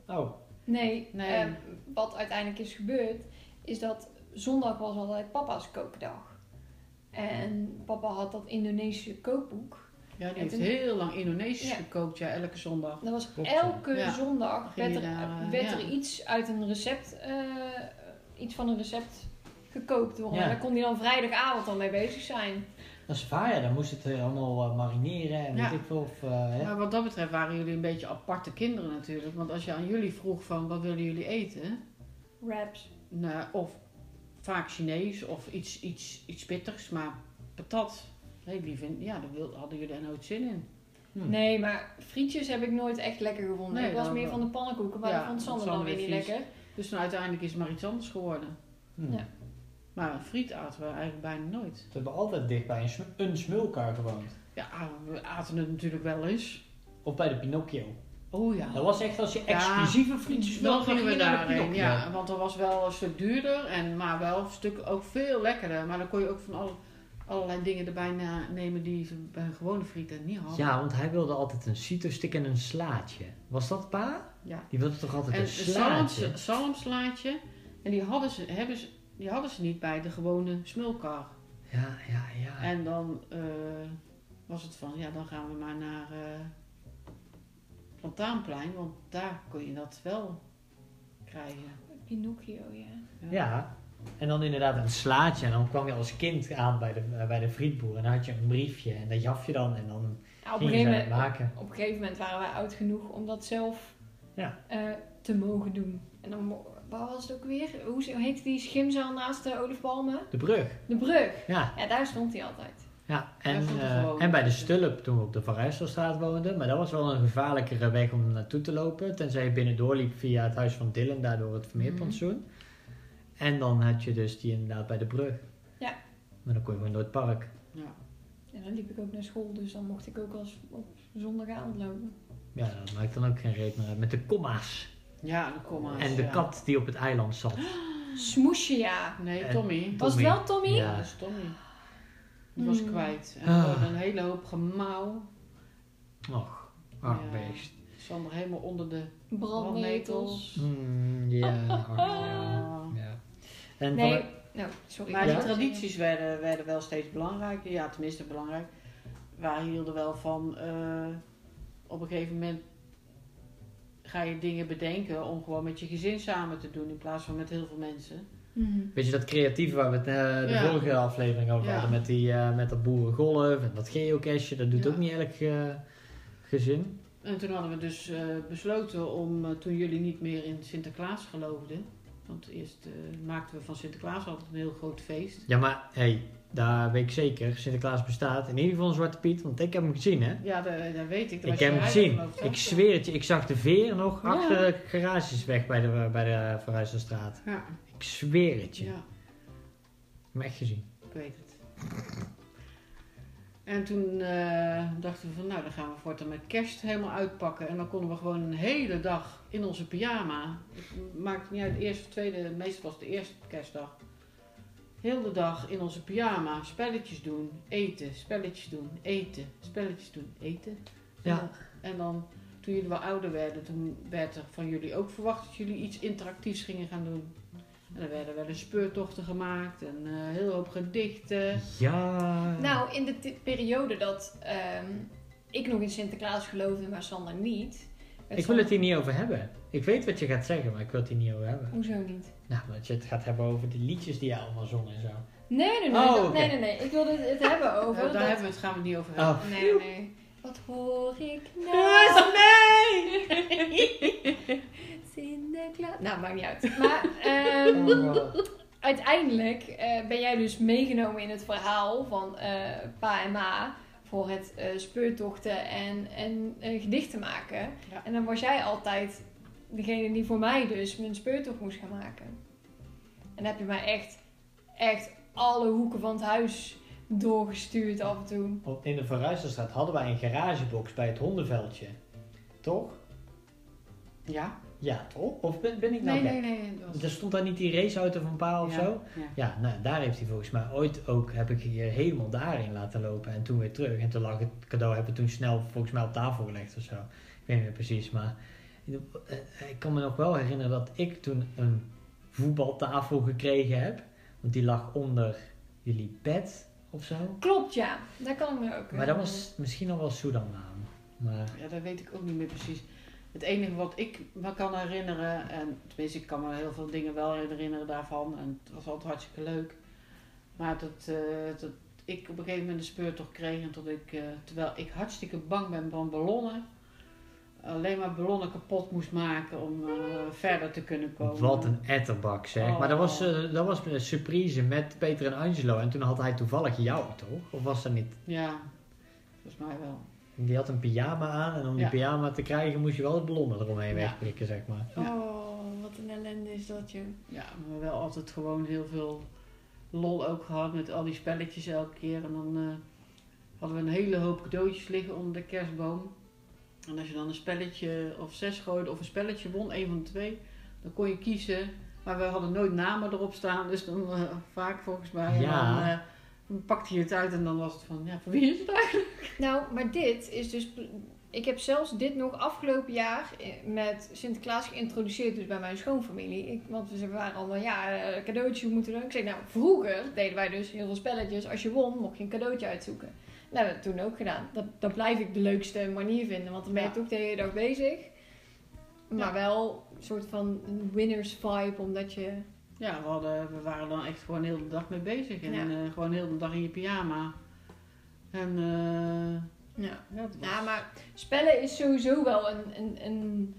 Oh, Nee, Nee. eh, wat uiteindelijk is gebeurd, is dat zondag was altijd papa's kookdag. En papa had dat Indonesische kookboek. Ja, die En heeft toen- heel lang Indonesisch Ja. gekookt, ja, elke zondag. Dat was elke ja. zondag werd, er, daar, eh, werd ja. er iets uit een recept, eh, iets van een recept gekookt worden. Ja. En daar kon hij dan vrijdagavond al mee bezig zijn. dat is waar ja. Dan moest het eh, allemaal marineren en Ja. weet ik veel. Of, eh, hè? Maar wat dat betreft waren jullie een beetje aparte kinderen natuurlijk. Want als je aan jullie vroeg van wat willen jullie eten? Wraps. Nou, of vaak Chinees of iets, iets, iets pittigs, maar patat. Nee, die vind, ja, daar wil- hadden jullie er nooit zin in. Hm. Nee, maar frietjes heb ik nooit echt lekker gevonden. Nee, ik was meer wel. van de pannenkoeken, maar Ja, dat vond Sander dan weer niet lekker. Dus uiteindelijk is het maar iets anders geworden. Hm. Ja. Maar friet aten we eigenlijk bijna nooit. We hebben altijd dicht bij een, sm- een smulkar gewoond. Ja, we aten het natuurlijk wel eens. Of bij de Pinocchio. Oh ja. Dat was echt als je Ja. exclusieve frietjes Dan wilde, gingen we daarheen, ja. Want dat was wel een stuk duurder, en, maar wel een stuk ook veel lekkerder. Maar dan kon je ook van alle, allerlei dingen erbij na- nemen die ze bij een gewone frieten niet hadden. Ja, want hij wilde altijd een cito-stick en een slaatje. Was dat pa? Ja. Die wilde toch altijd En een een slaatje? zalms, zalmslaatje. En die hadden ze, hebben ze die hadden ze niet bij de gewone smulkar. Ja, ja, ja. En dan eh, was het van, ja, dan gaan we maar naar eh Plantaanplein, want daar kon je dat wel krijgen. Pinocchio, ja. Ja. En dan inderdaad een slaatje. En dan kwam je als kind aan bij de, eh, bij de frietboer. En dan had je een briefje. En dat jaf je dan. En dan Ja, op, een ging gegeven je het moment, maken. op een gegeven moment waren wij oud genoeg om dat zelf Ja. eh, te mogen doen. En dan, waar was het ook weer? Hoe heette die schimzaal naast de olifpalmen? De brug. De brug. Ja. Ja, daar stond hij altijd. Ja, en, eh, en bij de Stulp toen we op de Van Rijsselstraat woonden. Maar dat was wel een gevaarlijkere weg om naartoe te lopen. Tenzij je binnendoor liep via het huis van Dylan, daardoor het Vermeerplantsoen. En dan had je dus die inderdaad bij de brug. Ja. Maar dan kon je gewoon door het park. Ja. En dan liep ik ook naar school, dus dan mocht ik ook als op zondagavond lopen. Ja, dat maakt dan ook geen reet meer uit. Met de komma's. Ja, de komma's. En de ja. kat die op het eiland zat. Smoesje, ja. Nee, En- Tommy. Was het Tommy. wel Tommy? Ja. Dat is Tommy. Die was Hmm. kwijt. En Ah. een hele hoop gemauw. Och, arm Ja. beest. Sander helemaal onder de... Brandnetels. Mm, ja, ja. Ja. ja. En Nee, nou, sorry. Maar Ja? die tradities werden, werden wel steeds belangrijker. Ja, tenminste belangrijk. Wij hielden wel van... eh, op een gegeven moment ga je dingen bedenken om gewoon met je gezin samen te doen in plaats van met heel veel mensen. Mhm. Weet je dat creatieve waar we het eh, de Ja. vorige aflevering over Ja. hadden met, die, eh, met dat boerengolf en dat geocache, dat doet Ja. ook niet elk eh, gezin. En toen hadden we dus besloten om, toen jullie niet meer in Sinterklaas geloofden, want eerst maakten we van Sinterklaas altijd een heel groot feest. Ja, maar hey, daar weet ik zeker, Sinterklaas bestaat. In ieder geval een Zwarte Piet, want ik heb hem gezien hè. Ja, dat, dat weet ik. Daar Ik heb hem gezien. Ik zweer het je, ik zag de veer nog achter de garages weg bij de, bij de Verhuizenstraat. Ja, Ik zweer het je. ja, Ik heb echt gezien. ik weet het. En toen eh, dachten we van, nou dan gaan we voortaan met kerst helemaal uitpakken. En dan konden we gewoon een hele dag in onze pyjama. Het maakt niet uit, de eerste of tweede, meestal was het de eerste kerstdag. Heel de dag in onze pyjama, spelletjes doen, eten, spelletjes doen, eten, spelletjes doen, eten. Ja. En dan, toen jullie wel ouder werden, toen werd er van jullie ook verwacht dat jullie iets interactiefs gingen gaan doen. En er werden wel eens speurtochten gemaakt en eh, een hele hoop gedichten. Ja. Nou, in de periode dat ehm, ik nog in Sinterklaas geloofde, maar Sander niet. ik wil het hier niet over hebben. Ik weet wat je gaat zeggen, maar ik wil het hier niet over hebben. Hoezo niet? Nou, dat je het gaat hebben over die liedjes die je allemaal zong en zo. Nee, nee, nee. Oh, dat- nee, nee, nee. Ik wilde het hebben over. daar dat- hebben we het, gaan we het niet over hebben. Oh. Nee, nee. Wat hoor ik nou? Sinterklaas. Nou, maakt niet uit. Maar ehm, Oh. uiteindelijk eh, ben jij dus meegenomen in het verhaal van eh, pa en ma voor het eh, speurtochten en, en gedichten maken. Ja. En dan was jij altijd degene die voor mij dus mijn speurtocht moest gaan maken. En dan heb je mij echt, echt alle hoeken van het huis doorgestuurd af en toe. Op- In de Verruisterstraat hadden wij een garagebox bij het hondenveldje. Toch? Ja? Ja, toch? Of ben, ben ik nou Nee, gek? nee, nee. was- Er stond daar niet die raceauto van pa of Ja, zo? Ja. Ja, nou, daar heeft hij volgens mij ooit ook, heb ik hier helemaal daarin laten lopen. En toen weer terug. En toen lag het cadeau, hebben we toen snel volgens mij op tafel gelegd of zo. Ik weet niet meer precies, maar eh, ik kan me nog wel herinneren dat ik toen een voetbaltafel gekregen heb. Want die lag onder jullie bed of zo. Klopt, ja. Daar kan ik me ook Maar dat was misschien nog wel Soedan naam. Maar Ja, dat weet ik ook niet meer precies. Het enige wat ik me kan herinneren, en tenminste ik kan me heel veel dingen wel herinneren daarvan, en het was altijd hartstikke leuk. Maar dat, eh, dat ik op een gegeven moment een speurtocht kreeg en dat ik, eh, terwijl ik hartstikke bang ben van ballonnen, alleen maar ballonnen kapot moest maken om eh, verder te kunnen komen. wat een etterbak zeg. Maar dat was, Oh. dat was een surprise met Peter en Angelo. En toen had hij toevallig jou toch? Of was dat niet? Ja, volgens mij wel. Die had een pyjama aan en om die Ja. pyjama te krijgen moest je wel het ballonnen eromheen Ja. wegprikken, zeg maar. Ja. Oh, wat een ellende is dat, je. Ja, maar wel altijd gewoon heel veel lol ook gehad met al die spelletjes elke keer. En dan eh, hadden we een hele hoop cadeautjes liggen onder de kerstboom. En als je dan een spelletje of zes gooide of een spelletje won, een van de twee, dan kon je kiezen. Maar we hadden nooit namen erop staan, dus dan eh, vaak volgens mij. En Ja. dan, eh, pakte je het uit en dan was het van, ja, voor wie is het eigenlijk? Nou, maar dit is dus ik heb zelfs dit nog afgelopen jaar eh, met Sinterklaas geïntroduceerd, dus bij mijn schoonfamilie. Ik, want we waren allemaal, ja, eh, cadeautje moeten doen. Ik zei, nou, vroeger deden wij dus heel veel spelletjes. Als je won, mocht je een cadeautje uitzoeken. Nou, dat hebben we toen ook gedaan. Dat, dat blijf ik de leukste manier vinden, want dan ben je Ja. toch de hele dag bezig. Maar Ja. wel een soort van winners vibe, omdat je... Ja, we, hadden, we waren dan echt gewoon heel de dag mee bezig. En Ja. eh, gewoon heel de dag in je pyjama. En eh, Ja. ja, dat was... Ja, maar spellen is sowieso wel een, een, een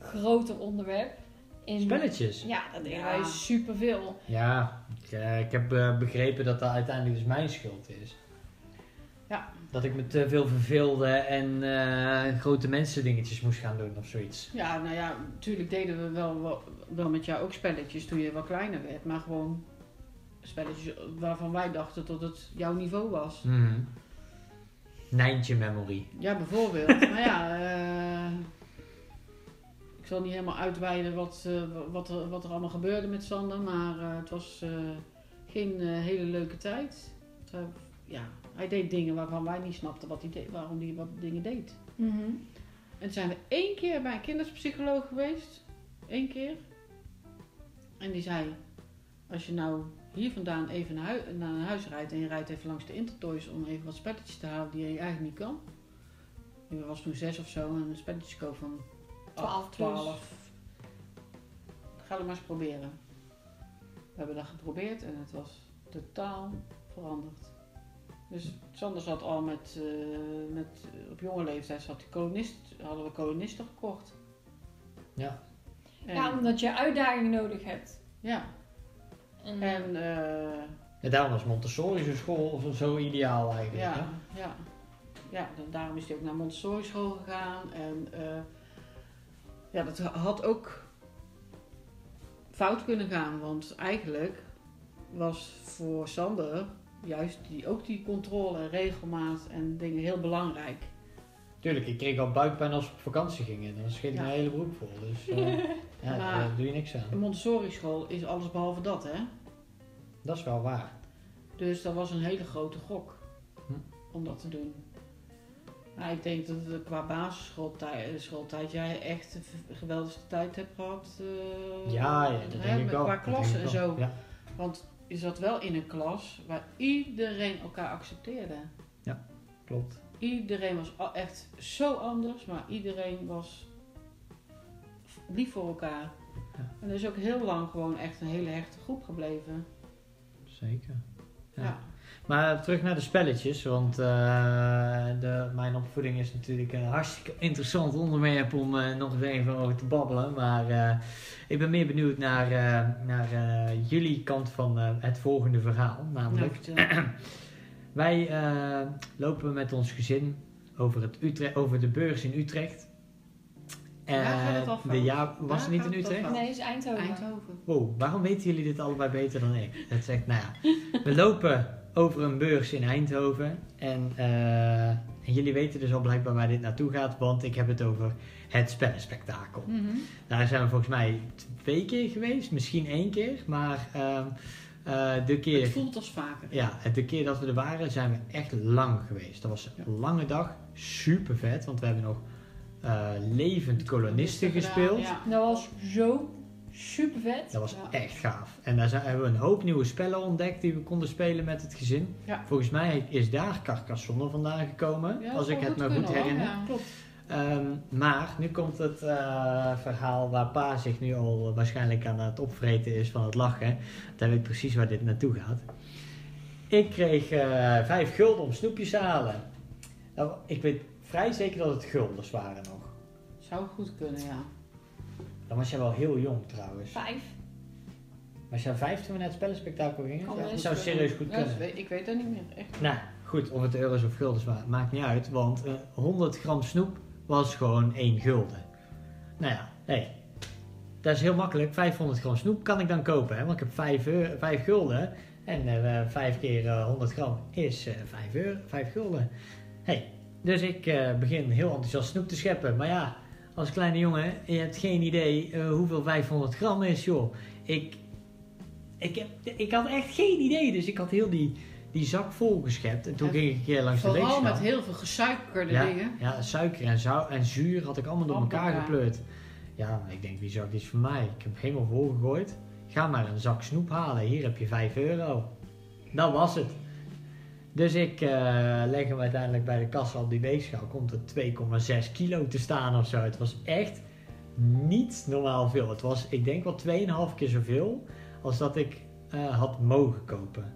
groter onderwerp. In, Spelletjes. Ja, dat deden Ja. wij superveel. Ja, ik, eh, ik heb eh, begrepen dat dat uiteindelijk dus mijn schuld is. Ja. Dat ik me te veel verveelde en eh, grote mensen dingetjes moest gaan doen of zoiets. Ja, nou ja, natuurlijk deden we wel, wel, wel met jou ook spelletjes toen je wat kleiner werd. Maar gewoon spelletjes waarvan wij dachten dat het jouw niveau was. Mhm. Nijntje memory. Ja, bijvoorbeeld. maar ja, eh, ik zal niet helemaal uitweiden wat, eh, wat, er, wat er allemaal gebeurde met Sander. Maar het was geen hele leuke tijd. Ja, hij deed dingen waarvan wij niet snapten wat hij deed, waarom hij wat dingen deed. En toen zijn we één keer bij een kinderpsycholoog geweest. Eén keer. En die zei, als je nou hier vandaan even naar, naar een huis rijdt en je rijdt even langs de Intertoys om even wat spelletjes te halen die je eigenlijk niet kan. Je was toen zes of zo en een spelletje koop van Twaalf acht, plus. twaalf. Ga het maar eens proberen. We hebben dat geprobeerd en het was totaal veranderd. Dus Sander zat al met, eh, met op jonge leeftijd zat hij kolonist, hadden we kolonisten gekocht. Ja. En, Ja, omdat je uitdaging nodig hebt. ja. En, En eh, En daarom was Montessori zo'n school of zo ideaal eigenlijk. ja, hè? ja. Ja, dan- daarom is hij ook naar Montessori school gegaan. En eh, ja, dat had ook fout kunnen gaan. Want eigenlijk was voor Sander juist die, ook die controle en regelmaat en dingen heel belangrijk. Tuurlijk, ik kreeg al buikpijn als we op vakantie gingen. Dan scheet ik Ja. mijn hele broek vol. Dus eh, ja, Maar- daar doe je niks aan. Montessori school is alles behalve dat, hè? Dat is wel waar. Dus dat was een hele grote gok Hm. om dat te doen. Maar ik denk dat het qua basisschooltijd schooltijd jij echt een v- geweldige tijd hebt gehad. eh, Ja, ja dat hè, denk ik wel. Qua klassen en zo. Ja. Want je zat wel in een klas waar iedereen elkaar accepteerde. Klopt. Iedereen was echt zo anders, maar iedereen was lief voor elkaar. Ja. En er is ook heel lang gewoon echt een hele hechte groep gebleven. Zeker. Ja. Ja. Maar terug naar de spelletjes, want eh, de, mijn opvoeding is natuurlijk een hartstikke interessant onderwerp om eh, nog eens even over te babbelen. Maar eh, ik ben meer benieuwd naar, eh, naar eh, jullie kant van eh, het volgende verhaal. Namelijk, vertel. wij eh, lopen met ons gezin over, het Utrecht, over de beurs in Utrecht. Het Eh, fout? de jaar, was het niet in het Utrecht? nee, is Eindhoven. Eindhoven. Wow, waarom weten jullie dit allebei beter dan ik? Het zegt, nou ja, we lopen over een beurs in Eindhoven. En, eh, en jullie weten dus al blijkbaar waar dit naartoe gaat, want ik heb het over het spellenspectakel. Mhm. Daar zijn we volgens mij twee keer geweest, misschien één keer. Maar ehm, eh, de keer... Het voelt als vaker. Ja, de keer dat we er waren zijn we echt lang geweest. Dat was een lange dag, super vet, want we hebben nog eh, levend kolonisten gespeeld. Ja. Dat was zo super vet. Dat was Ja. echt gaaf. En daar zijn, hebben we een hoop nieuwe spellen ontdekt die we konden spelen met het gezin. Ja. Volgens mij is daar Carcassonne vandaan gekomen, Ja, als ik het me goed herinner. Ja, klopt. Ehm, maar nu komt het eh, verhaal waar pa zich nu al waarschijnlijk aan het opvreten is van het lachen. Dan weet ik precies waar dit naartoe gaat. Ik kreeg eh, vijf gulden om snoepjes te halen. Nou, ik weet vrij zeker dat het guldens waren nog. Zou goed kunnen, ja. Dan was jij wel heel jong trouwens. Vijf. Was jij vijf toen we naar het spellenspectakel gingen? Kan Ja, dat zou serieus goed kunnen. dat weet- ik weet dat niet meer. Echt. Nou, goed, of het euro's of guldens waren, maakt niet uit. Want eh, 100 gram snoep was gewoon 1 gulden. Nou ja, hey, dat is heel makkelijk. 500 gram snoep kan ik dan kopen, hè? Want ik heb 5, euro, 5 gulden. En eh 5 keer eh, 100 gram is eh 5, euro, 5 gulden. Hey, dus ik eh, begin heel enthousiast snoep te scheppen. Maar ja, als kleine jongen, je hebt geen idee eh, hoeveel 500 gram is, joh. Ik, ik, heb, ik had echt geen idee. Dus ik had heel die, die zak volgeschept. En toen En ging ik een keer langs de Vooral weegschaal. met heel veel gesuikerde ja, dingen. ja, suiker en, zou en zuur had ik allemaal door elkaar elkaar. gepleurd. Ja, ik denk, die zak is voor mij. Ik heb helemaal volgegooid. Ga maar een zak snoep halen. Hier heb je 5 euro. Dat was het. Dus ik eh, leg hem uiteindelijk bij de kassa op die weegschaal. Komt er 2,6 kilo te staan of zo. Het was echt niet normaal veel. Het was, ik denk wel 2,5 keer zoveel als dat ik eh, had mogen kopen.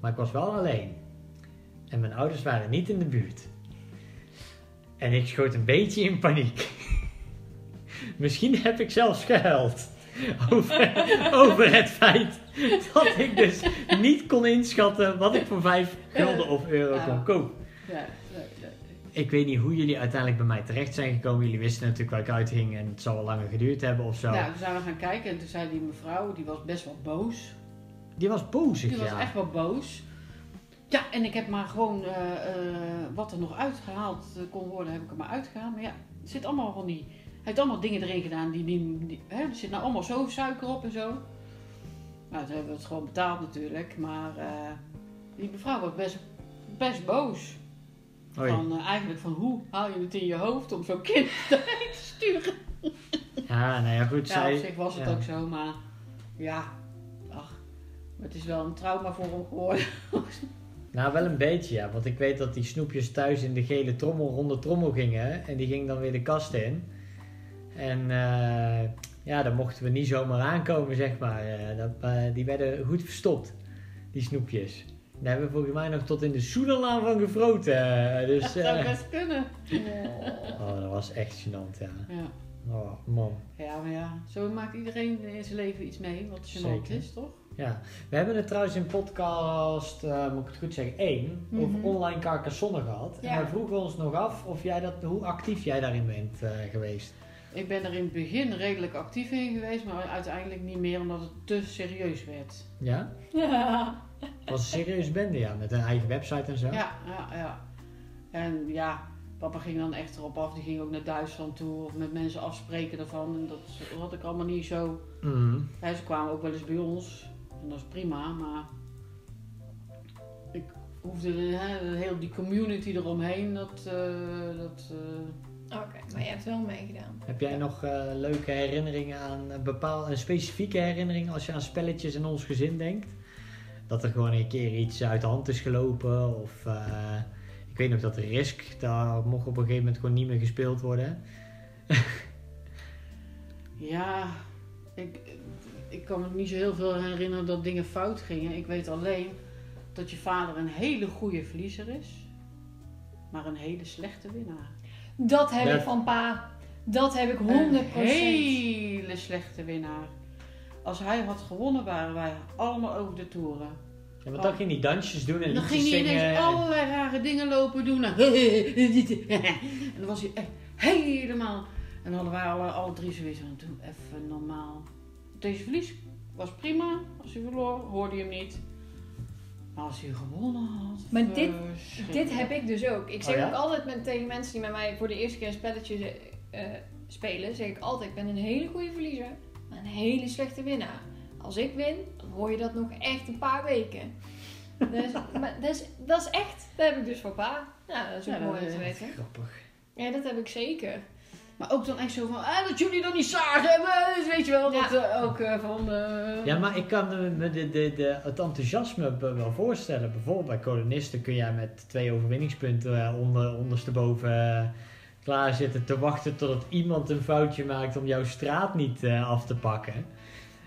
Maar ik was wel alleen. En mijn ouders waren niet in de buurt. En ik schoot een beetje in paniek. Misschien heb ik zelfs gehuild. Over, over het feit dat ik dus niet kon inschatten wat ik voor 5 gulden of euro kon kopen. Ja. Ik weet niet hoe jullie uiteindelijk bij mij terecht zijn gekomen. Jullie wisten natuurlijk waar ik uitging en het zal wel langer geduurd hebben of zo. Nou, toen zijn we gaan kijken en toen zei die mevrouw, die was best wel boos. Die was bozig, Die was ja. echt wel boos. Ja, en ik heb maar gewoon eh, eh, wat er nog uitgehaald eh, kon worden, heb ik er maar uitgehaald. Maar ja, er zit allemaal van die. Hij heeft allemaal dingen erin gedaan die. hè, er zit nou allemaal zo suiker op en zo. Nou, toen hebben we het gewoon betaald natuurlijk. Maar eh, die mevrouw was best, best boos. Van, eh, eigenlijk van hoe haal je het in je hoofd om zo'n kind te sturen? Ja, nou ja, goed. Ja, zij, op zich was het ja. ook zo, maar ja, ach, het is wel een trauma voor hem geworden. Nou, wel een beetje, ja. Want ik weet dat die snoepjes thuis in de gele trommel, ronde trommel gingen. En die ging dan weer de kast in. En eh, ja, daar mochten we niet zomaar aankomen, zeg maar. Eh, dat, eh, die werden goed verstopt, die snoepjes. Daar hebben we volgens mij nog tot in de Soedalaan van gefroten. eh, dus, Dat zou best kunnen. oh, dat was echt gênant, ja. Ja. Oh, man. ja, maar ja, zo maakt iedereen in zijn leven iets mee wat gênant is, toch? Ja, we hebben het trouwens in podcast, eh, moet ik het goed zeggen, één, over Mhm. online Carcassonne gehad. Ja. En we vroegen ons nog af of jij dat, hoe actief jij daarin bent eh, geweest. Ik ben er in het begin redelijk actief in geweest, maar uiteindelijk niet meer omdat het te serieus werd. Ja? Ja. Het was een serieus bende, ja, met een eigen website en zo. Ja, ja, ja. En ja, papa ging dan echt erop af. Die ging ook naar Duitsland toe of met mensen afspreken daarvan. En dat had ik allemaal niet zo. Ja, ze kwamen ook wel eens bij ons. En dat is prima, maar ik hoefde hè, heel die community eromheen, dat, eh, dat eh, Oké, maar je hebt wel meegedaan. Heb jij nog eh, leuke herinneringen aan een bepaalde, een specifieke herinnering als je aan spelletjes in ons gezin denkt? Dat er gewoon een keer iets uit de hand is gelopen of eh, ik weet nog dat de Risk, daar mocht op een gegeven moment gewoon niet meer gespeeld worden. ja, ik, ik kan me niet zo heel veel herinneren dat dingen fout gingen. Ik weet alleen dat je vader een hele goede verliezer is, maar een hele slechte winnaar. Dat heb ik van pa. Dat heb ik 100%. Een hele slechte winnaar. Als hij had gewonnen, waren wij allemaal over de toeren. Ja, want dan ging hij dansjes doen en Dan liedjes ging hij zingen. ineens allerlei rare dingen lopen doen. En dan was hij echt helemaal... En dan hadden wij alle, alle drie zoiets van, doe even normaal. Deze verlies was prima. Als hij verloor, hoorde je hem niet. Maar als hij gewonnen had... Maar dit-. Dit heb ik dus ook. Ik zeg Oh ja? ook altijd met, tegen mensen die met mij voor de eerste keer een spelletje eh, spelen, zeg ik altijd, ik ben een hele goede verliezer, maar een hele slechte winnaar. Als ik win, dan hoor je dat nog echt een paar weken. Dus, maar dat, is, dat is echt, dat heb ik dus van pa. Nou, dat is ook Ja, mooi om te weten. Grappig. Ja, dat heb ik zeker. Maar ook dan echt zo van, ah, dat jullie dat niet zagen. dus weet je wel, dat Ja. eh, ook eh, van... eh, Ja, maar ik kan me de, de, de, het enthousiasme wel voorstellen. Bijvoorbeeld bij kolonisten kun jij met twee overwinningspunten onder, ondersteboven klaar zitten te wachten totdat iemand een foutje maakt om jouw straat niet af te pakken.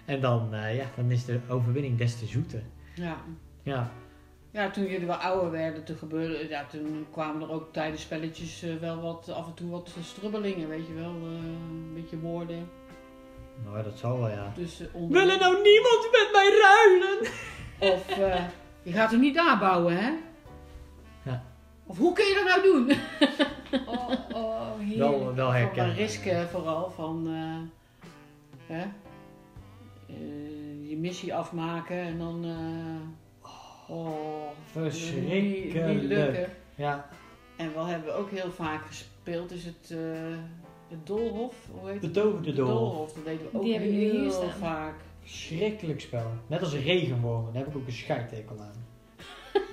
En dan, eh, ja, dan is de overwinning des te zoeter. ja. Ja, Ja, toen jullie wel ouder werden, toen, gebeurde, ja, toen kwamen er ook tijdens spelletjes eh, wel wat, af en toe wat strubbelingen, weet je wel. eh, een beetje woorden. nou dat zal wel, ja. Dus, eh, onder- Wil er nou niemand met mij ruilen? Of eh, je gaat er niet daar bouwen, hè? Ja. Of hoe kun je dat nou doen? Oh, oh, heerlijk. Wel, wel Van herkennen. risken vooral, van eh, hè? Eh, je missie afmaken en dan... oh, Verschrikkelijk. niet lukken. Ja, En wat hebben we ook heel vaak gespeeld, is het eh, de Doolhof. Hoe heet de het? toverde De doolhof. Dat deden we ook Die heel staan. vaak. Schrikkelijk spel. Net als regenwormen, daar heb ik ook een scheidtekel aan.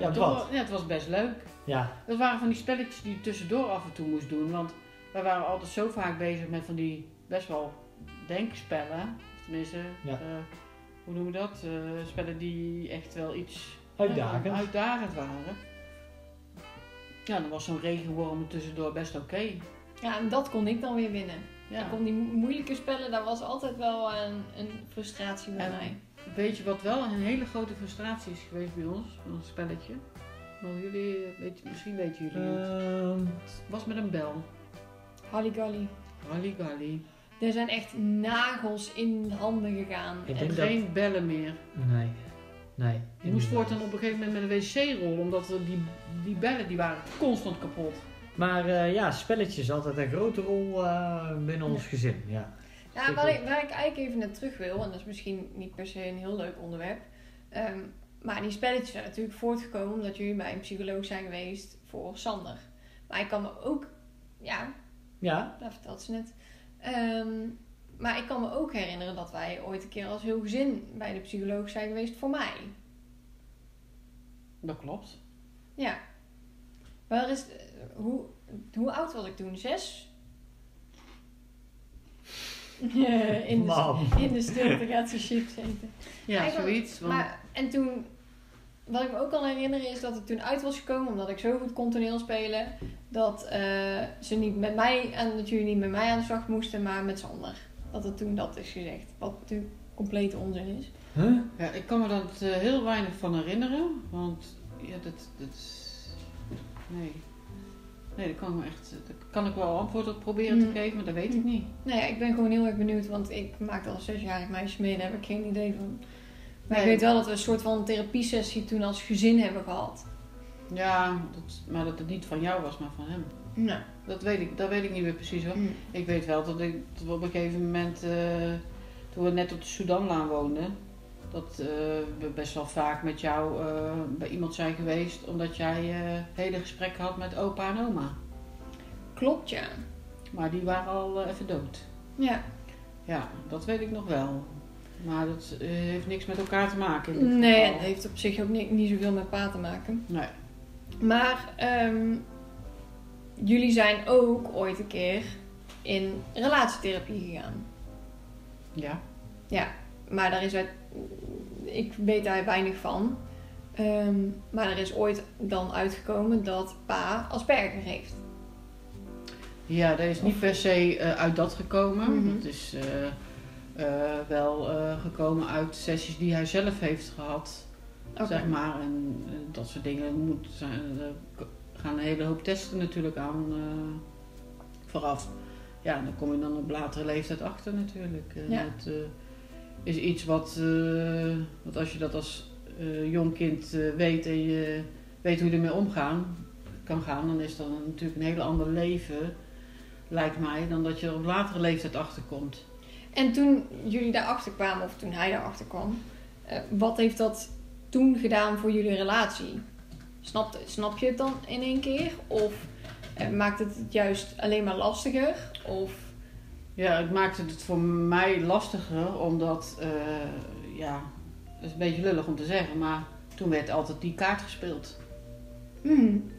Ja, Toch wat? Ja, het was best leuk. Ja, Dat waren van die spelletjes die je tussendoor af en toe moest doen. Want wij waren altijd zo vaak bezig met van die best wel denkspellen. Tenminste, Ja. eh, hoe noemen we dat? Eh, spellen die echt wel iets uitdagend. eh, uitdagend waren. Ja, dan was zo'n regenworm er tussendoor best oké. Ja, en dat kon ik dan weer winnen. Ja. Ik kon die mo- moeilijke spellen, daar was altijd wel een, een frustratie bij En- mij. Weet je wat wel een hele grote frustratie is geweest bij ons? Van een spelletje. Nou, jullie, weet, misschien weten jullie het. Ehm, Het was met een bel. Halligalli. Halligalli. Er zijn echt nagels in handen gegaan. Ik En- dat- Geen bellen meer. nee. Nee. Je moest voortaan op een gegeven moment met een wc rollen, omdat die, die bellen die waren constant kapot. Maar eh, ja, spelletjes altijd een grote rol eh, binnen ons gezin. Ja. Ja, waar ik, waar ik eigenlijk even naar terug wil, en dat is misschien niet per se een heel leuk onderwerp. ehm, maar die spelletjes zijn natuurlijk voortgekomen omdat jullie bij een psycholoog zijn geweest voor Sander. Maar ik kan me ook, ja, Ja, dat vertelt ze net. Ehm, maar ik kan me ook herinneren dat wij ooit een keer als heel gezin bij de psycholoog zijn geweest voor mij. Dat klopt. Ja. Waar is, eh, hoe, hoe oud was ik toen? Zes? in, de, in de stilte gaat ze chips eten. Ja, Eigenlijk- zoiets. Want, Maar, en toen, wat ik me ook kan herinneren is dat het toen uit was gekomen, omdat ik zo goed kon toneel spelen, dat, eh, ze niet met mij aan, dat jullie niet met mij aan de slag moesten, maar met Sander. Dat het toen dat is gezegd. Wat natuurlijk complete onzin is. Huh? ja, ik kan me daar eh, heel weinig van herinneren, want ja, dat, dat nee. Nee, dat kan, ik me echt, daar kan ik wel antwoord op proberen te Mm. geven, maar dat weet ik niet. Nou ja, ik ben gewoon heel erg benieuwd, want ik maakte al zesjarig meisje mee en daar heb ik geen idee van. Maar ik Nee. weet wel dat we een soort van therapiesessie toen als gezin hebben gehad. Ja, dat, maar dat het niet van jou was, maar van hem. Nou. Dat weet ik, dat weet ik niet meer precies hoor. mm. Ik weet wel dat, ik, dat we op een gegeven moment, eh, toen we net op de Sudanlaan woonden, dat eh, we best wel vaak met jou eh, bij iemand zijn geweest, omdat jij hele gesprekken had met opa en oma. Klopt, ja. Maar die waren al even dood. Ja. Ja, dat weet ik nog wel. Maar dat eh, heeft niks met elkaar te maken. Nee, het heeft op zich ook niet, niet zoveel met pa te maken. Nee. Maar ehm, jullie zijn ook ooit een keer in relatietherapie gegaan. Ja. Ja, maar daar is uit, ik weet daar weinig van. Ehm, maar er is ooit dan uitgekomen dat pa Asperger heeft. Ja, dat is niet per se eh, uit dat gekomen. Mhm. Het is eh, wel eh, gekomen uit sessies die hij zelf heeft gehad. Zeg maar. En eh, dat soort dingen moet zijn, er gaan een hele hoop testen natuurlijk aan eh, vooraf. Ja, dan kom je dan op latere leeftijd achter natuurlijk. Ja. Eh, is iets wat, eh, wat als je dat als eh, jong kind eh, weet en je weet hoe je ermee omgaan kan gaan, dan is dat natuurlijk een heel ander leven, lijkt mij, dan dat je er op latere leeftijd achter komt. En toen jullie daarachter kwamen, of toen hij daarachter kwam, eh, wat heeft dat toen gedaan voor jullie relatie? Snap, snap je het dan in één keer? Of eh, maakt het het juist alleen maar lastiger? Of, Ja, het maakte het voor mij lastiger, omdat, eh, ja, dat is een beetje lullig om te zeggen, maar toen werd altijd die kaart gespeeld. hmm,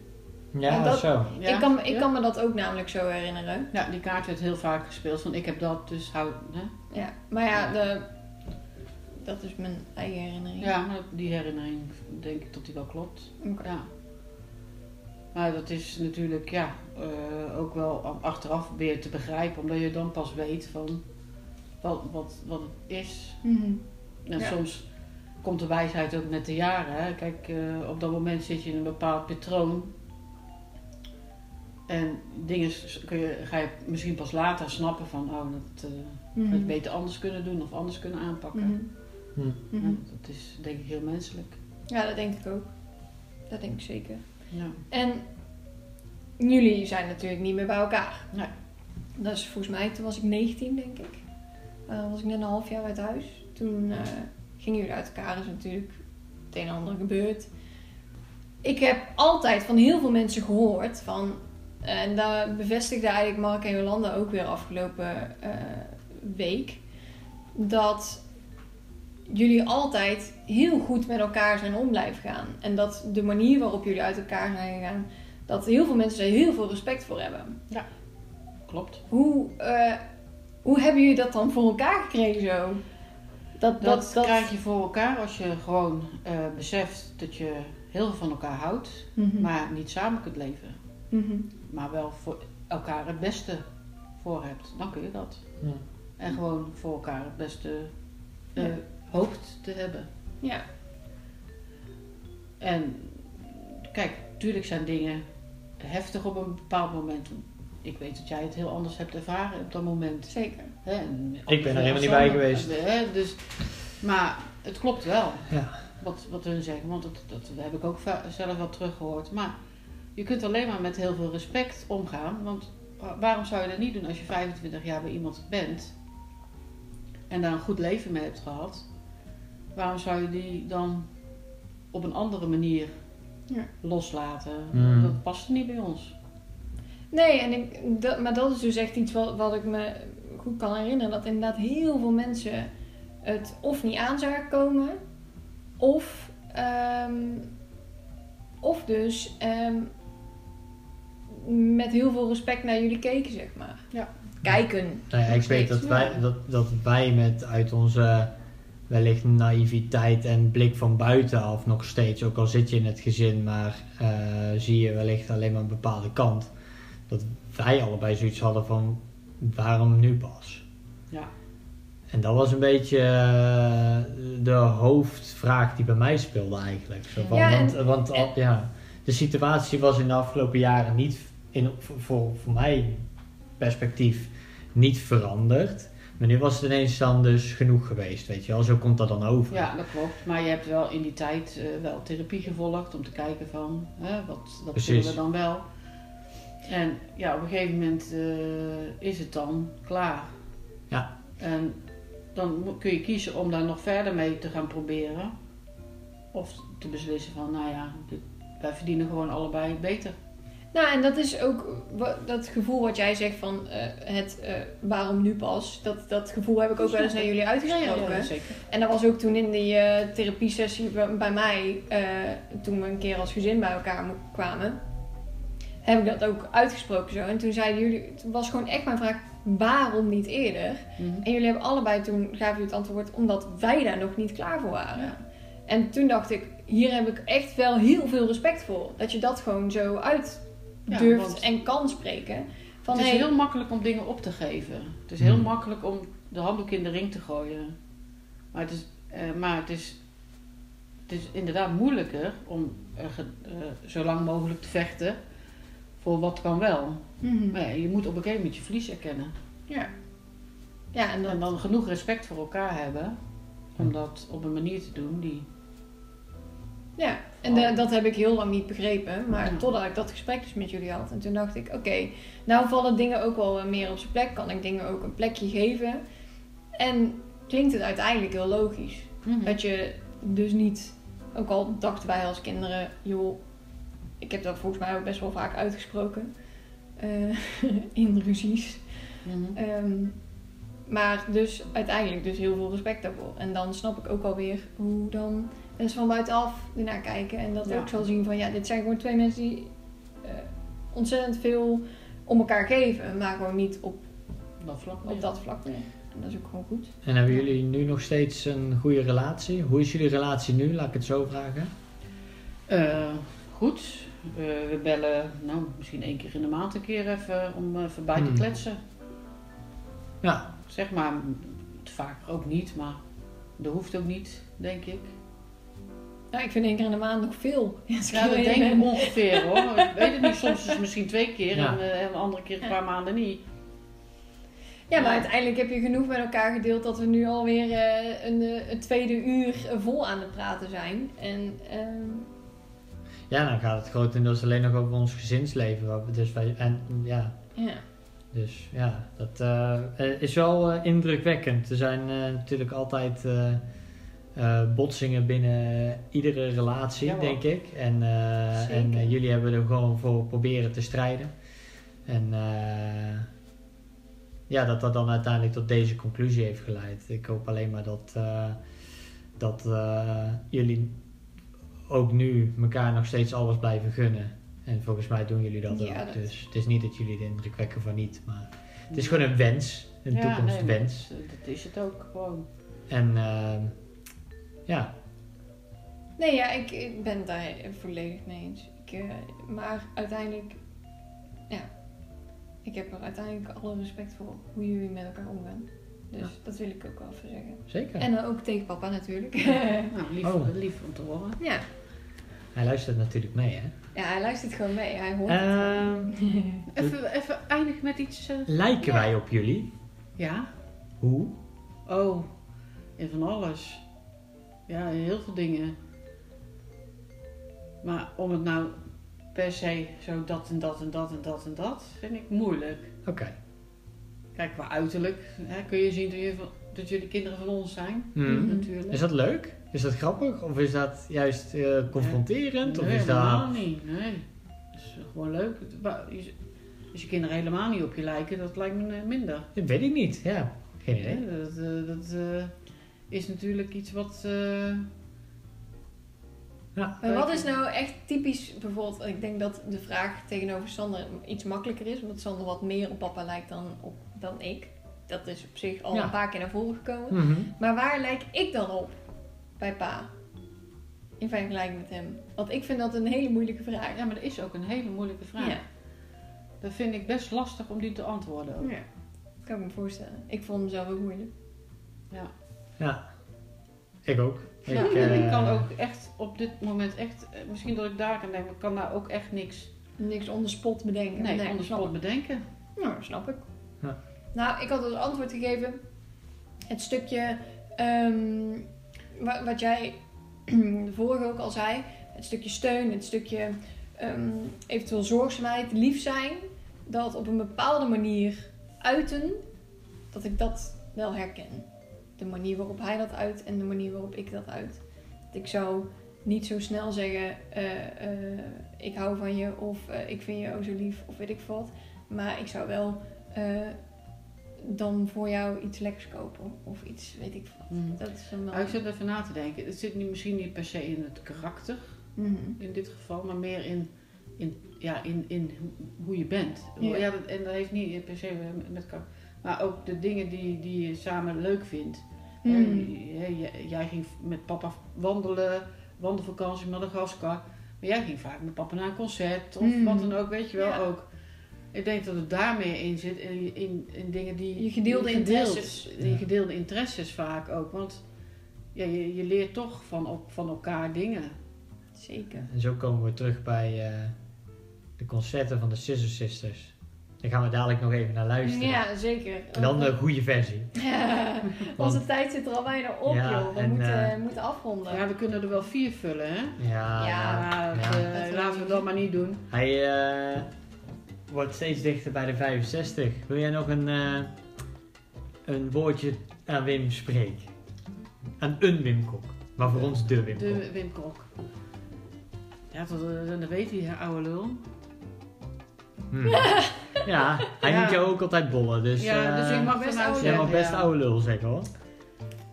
Ja, En dat- zo. Ja? ik, kan, ik Ja? kan me dat ook namelijk zo herinneren. Ja, die kaart werd heel vaak gespeeld van ik heb dat, dus hou... Hè? Ja, maar ja, de, dat is mijn eigen herinnering. Ja, maar die herinnering denk ik dat die wel klopt. Oké. Ja. Maar dat is natuurlijk ja, eh, ook wel achteraf weer te begrijpen, omdat je dan pas weet van wat, wat, wat het is. Mhm. En Ja. soms komt de wijsheid ook met de jaren. Hè. Kijk, eh, op dat moment zit je in een bepaald patroon. En dingen s- kun je, ga je misschien pas later snappen van, oh, dat eh Mhm. had je beter anders kunnen doen of anders kunnen aanpakken. Mhm. Hm. Mhm. Ja, dat is denk ik heel menselijk. Ja, dat denk ik ook. Dat denk ik zeker. Ja. En jullie zijn natuurlijk niet meer bij elkaar. Nee. Dat is volgens mij, toen was ik 19 denk ik. Eh, Dan was ik net een half jaar uit huis. Toen eh, gingen jullie uit elkaar. is natuurlijk het een en ander gebeurd. Ik heb altijd van heel veel mensen gehoord van... En daar bevestigde eigenlijk Mark en Jolanda ook weer afgelopen eh, week. Dat jullie altijd heel goed met elkaar zijn om blijven gaan. En dat de manier waarop jullie uit elkaar zijn gegaan, dat heel veel mensen er heel veel respect voor hebben. Klopt. Hoe, eh, hoe hebben jullie dat dan voor elkaar gekregen zo? Dat, Dat, krijg je voor elkaar als je gewoon eh, beseft dat je heel veel van elkaar houdt, Mhm. maar niet samen kunt leven. Mhm. Maar wel voor elkaar het beste voor hebt. Dan kun je dat. Ja. En gewoon voor elkaar het beste eh, Ja. hoopt te hebben. Ja. En kijk, tuurlijk zijn dingen heftig op een bepaald moment. Ik weet dat jij het heel anders hebt ervaren op dat moment. Zeker. Ik ben er helemaal niet bij geweest. Hè, dus, maar het klopt wel. Ja. Wat, wat hun zeggen, want dat, dat heb ik ook zelf wel teruggehoord. Maar je kunt alleen maar met heel veel respect omgaan. Want wa- waarom zou je dat niet doen als je 25 jaar bij iemand bent en daar een goed leven mee hebt gehad? Waarom zou je die dan op een andere manier Ja. loslaten? Mm. Dat past niet bij ons. Nee, en ik, dat, maar dat is dus echt iets wat, wat ik me goed kan herinneren. Dat inderdaad heel veel mensen het of niet aan zagen komen. Of, ehm, of dus ehm, met heel veel respect naar jullie keken, zeg maar. Ja. Kijken. Nou ja, ik weet dat wij, dat, dat wij met uit onze wellicht naïviteit en blik van buitenaf nog steeds, ook al zit je in het gezin, maar eh, zie je wellicht alleen maar een bepaalde kant, dat wij allebei zoiets hadden van waarom nu pas? Ja. En dat was een beetje eh, de hoofdvraag die bij mij speelde eigenlijk. Zo van, Ja, en- want want al- ja, de situatie was in de afgelopen jaren niet, in, voor, voor, voor mij perspectief, niet veranderd. Maar nu was het ineens dan dus genoeg geweest, weet je wel. Zo komt dat dan over. Ja, dat klopt. Maar je hebt wel in die tijd eh, wel therapie gevolgd om te kijken van hè, wat, wat zullen we dan wel. En ja, op een gegeven moment eh, is het dan klaar. Ja. En dan kun je kiezen om daar nog verder mee te gaan proberen. Of te beslissen van, nou ja, wij verdienen gewoon allebei beter. Nou, en dat is ook dat gevoel wat jij zegt van eh, het eh, waarom nu pas. Dat, dat gevoel heb ik ook wel eens naar jullie uitgesproken. zeker. En dat was ook toen in die eh therapiesessie bij, bij mij, toen we een keer als gezin bij elkaar kwamen, heb ik dat ook uitgesproken zo. En toen zeiden jullie, het was gewoon echt mijn vraag, waarom niet eerder? Mhm. En jullie hebben allebei toen, gaven jullie het antwoord, omdat wij daar nog niet klaar voor waren. En toen dacht ik, hier heb ik echt wel heel veel respect voor. Dat je dat gewoon zo uit Ja, durft want- en kan spreken. Van, het is hey, heel makkelijk om dingen op te geven. Het is heel Hmm. makkelijk om de handdoek in de ring te gooien. Maar het is, eh, maar het is, het is inderdaad moeilijker om eh, ge- eh, zo lang mogelijk te vechten voor wat kan wel. mhm. Maar ja, je moet op een gegeven moment je verlies erkennen. Ja. Ja, en dat, En dan genoeg respect voor elkaar hebben om dat op een manier te doen die... Ja, en de- dat heb ik heel lang niet begrepen. Maar totdat ik dat gesprek dus met jullie had. En toen dacht ik, oké, nou vallen dingen ook wel meer op zijn plek. Kan ik dingen ook een plekje geven. En klinkt het uiteindelijk heel logisch. Dat je dus niet, ook al dachten wij als kinderen, joh, ik heb dat volgens mij ook best wel vaak uitgesproken. eh, in ruzies. Mhm. Ehm, maar dus uiteindelijk dus heel veel respect daarvoor. En dan snap ik ook alweer hoe dan mensen van buitenaf ernaar kijken. En dat Ja. ook zal zien van ja, dit zijn gewoon twee mensen die eh, ontzettend veel om elkaar geven. Maar gewoon niet op, Dat vlak. op dat vlak meer. En dat is ook gewoon goed. En hebben jullie nu nog steeds een goede relatie? Hoe is jullie relatie nu? Laat ik het zo vragen. Eh, goed. Eh, we bellen nou, misschien één keer in de maand een keer even om eh, even bij te Hmm. kletsen. Ja, Zeg maar, vaker ook niet, maar dat hoeft ook niet, denk ik. Nou, ik vind één keer in de maand nog veel. Ja, dat denk ik ongeveer hoor. Ik weet het niet, soms is het misschien twee keer Ja. en, en de andere keer een paar maanden niet. Ja, maar Ja. uiteindelijk heb je genoeg met elkaar gedeeld dat we nu alweer eh een, eh, een tweede uur vol aan het praten zijn. En ehm, ja dan gaat het grotendeels alleen nog over ons gezinsleven. Dus wij, en ja, ja. Dus ja, dat is wel indrukwekkend. Er zijn natuurlijk altijd eh, botsingen binnen iedere relatie, denk ik. En, eh, en eh, jullie hebben er gewoon voor proberen te strijden. En ja, dat dat dan uiteindelijk tot deze conclusie heeft geleid. Ik hoop alleen maar dat, dat jullie ook nu elkaar nog steeds alles blijven gunnen. En volgens mij doen jullie dat Ja, ook. dat- Dus het is niet dat jullie de indruk wekken van niet. Maar het is gewoon een wens. Een Ja, toekomstwens. nee, dat, dat is het ook gewoon. En ehm, ja, Nee, ja, ik, ik ben het daar volledig mee eens. Ik, eh, maar uiteindelijk, ja, ik heb er uiteindelijk alle respect voor hoe jullie met elkaar omgaan. Dus Ja. dat wil ik ook wel even zeggen. zeker. En dan ook tegen papa natuurlijk. Nou, lief, Oh. lief om te horen. ja. Hij luistert natuurlijk mee, hè? ja, hij luistert gewoon mee. Hij hoort het Ehm. Even, even eindigen met iets. eh, lijken Ja. wij op jullie? ja. Hoe? Oh, en van alles. Ja, heel veel dingen. Maar om het nou per se zo dat en dat en dat en dat en dat, vind ik moeilijk. Oké. Kijk, qua uiterlijk hè, kun je zien dat, je, dat jullie kinderen van ons zijn. Mhm. natuurlijk. Is dat leuk? Is dat grappig? Of is dat juist eh, confronterend? Of nee, is helemaal dat... niet. Nee, dat is gewoon leuk. Als je kinderen helemaal niet op je lijken, dat lijkt me eh, minder. Dat weet ik niet. Ja, geen idee. Dat, eh, dat is natuurlijk iets wat... eh, Ja. Maar wat is nou echt typisch, bijvoorbeeld, ik denk dat de vraag tegenover Sander iets makkelijker is, omdat Sander wat meer op papa lijkt dan, op, dan ik. Dat is op zich al Ja. een paar keer naar voren gekomen. Mhm. Maar waar lijk ik dan op bij pa? In vergelijking met hem. Want ik vind dat een hele moeilijke vraag. Ja, maar dat is ook een hele moeilijke vraag. Ja. Dat vind ik best lastig om die te antwoorden. Ook. ja. Kan ik me voorstellen. Ik vond hem zelf ook moeilijk. Ja. Ik ook. Ja, ik, en ik eh, kan ook echt op dit moment echt, eh, misschien dat ik daar kan denken, ik kan daar ook echt niks, Niks on the spot bedenken. nee, on the snap spot ik. bedenken. Nou, snap ik. Ja. Nou, ik had als antwoord gegeven het stukje ehm, wa- wat jij de vorige ook al zei. Het stukje steun, het stukje ehm, eventueel zorgzaamheid, lief zijn. Dat op een bepaalde manier uiten, dat ik dat wel herken. De manier waarop hij dat uit en de manier waarop ik dat uit. Ik zou niet zo snel zeggen, eh, eh, ik hou van je of eh, ik vind je ook zo lief of weet ik wat. Maar ik zou wel dan voor jou iets lekkers kopen of iets, weet ik wat. Dat is dan wel... Nou, ik zit even na te denken. Het zit niet, misschien niet per se in het karakter Mhm. in dit geval, maar meer in, in, ja, in, in hoe je bent. Ja. Ja. dat, en dat heeft niet per se met karakter. Maar ook de dingen die, die je samen leuk vindt. Hè, jij- ging met papa wandelen, wandelvakantie Madagaskar. Maar jij ging vaak met papa naar een concert of Mm. wat dan ook, weet je wel Ja. ook. Ik denk dat het daar meer in zit, in, in, in dingen die... Je gedeelde die gedeeld- interesses. Je Ja. gedeelde interesses vaak ook, want ja, je, je leert toch van, op, van elkaar dingen. Zeker. En zo komen we terug bij eh, de concerten van de Scissor Sisters. Daar gaan we dadelijk nog even naar luisteren. Ja, zeker. En dan de goede versie. Ja, onze tijd zit er al bijna op, Ja, joh. We en, moeten, eh, moeten afronden. Ja, we kunnen er wel vier vullen, hè? Ja, Ja. Maar ja. eh, laten we dat maar niet doen. Hij eh, wordt steeds dichter bij de 65. Wil jij nog een, eh, een woordje aan Wim spreken? Aan een Wim Kok. Maar voor ons de Wim Kok. De Wim Kok. Ja, dat, dat weet hij, hè, oude lul. Hmm. Ja, hij Ja. noemt jou ook altijd bollen. Dus, ja, dus eh, ik mag best oude jij zeggen. mag best ja. oude lul zeggen hoor.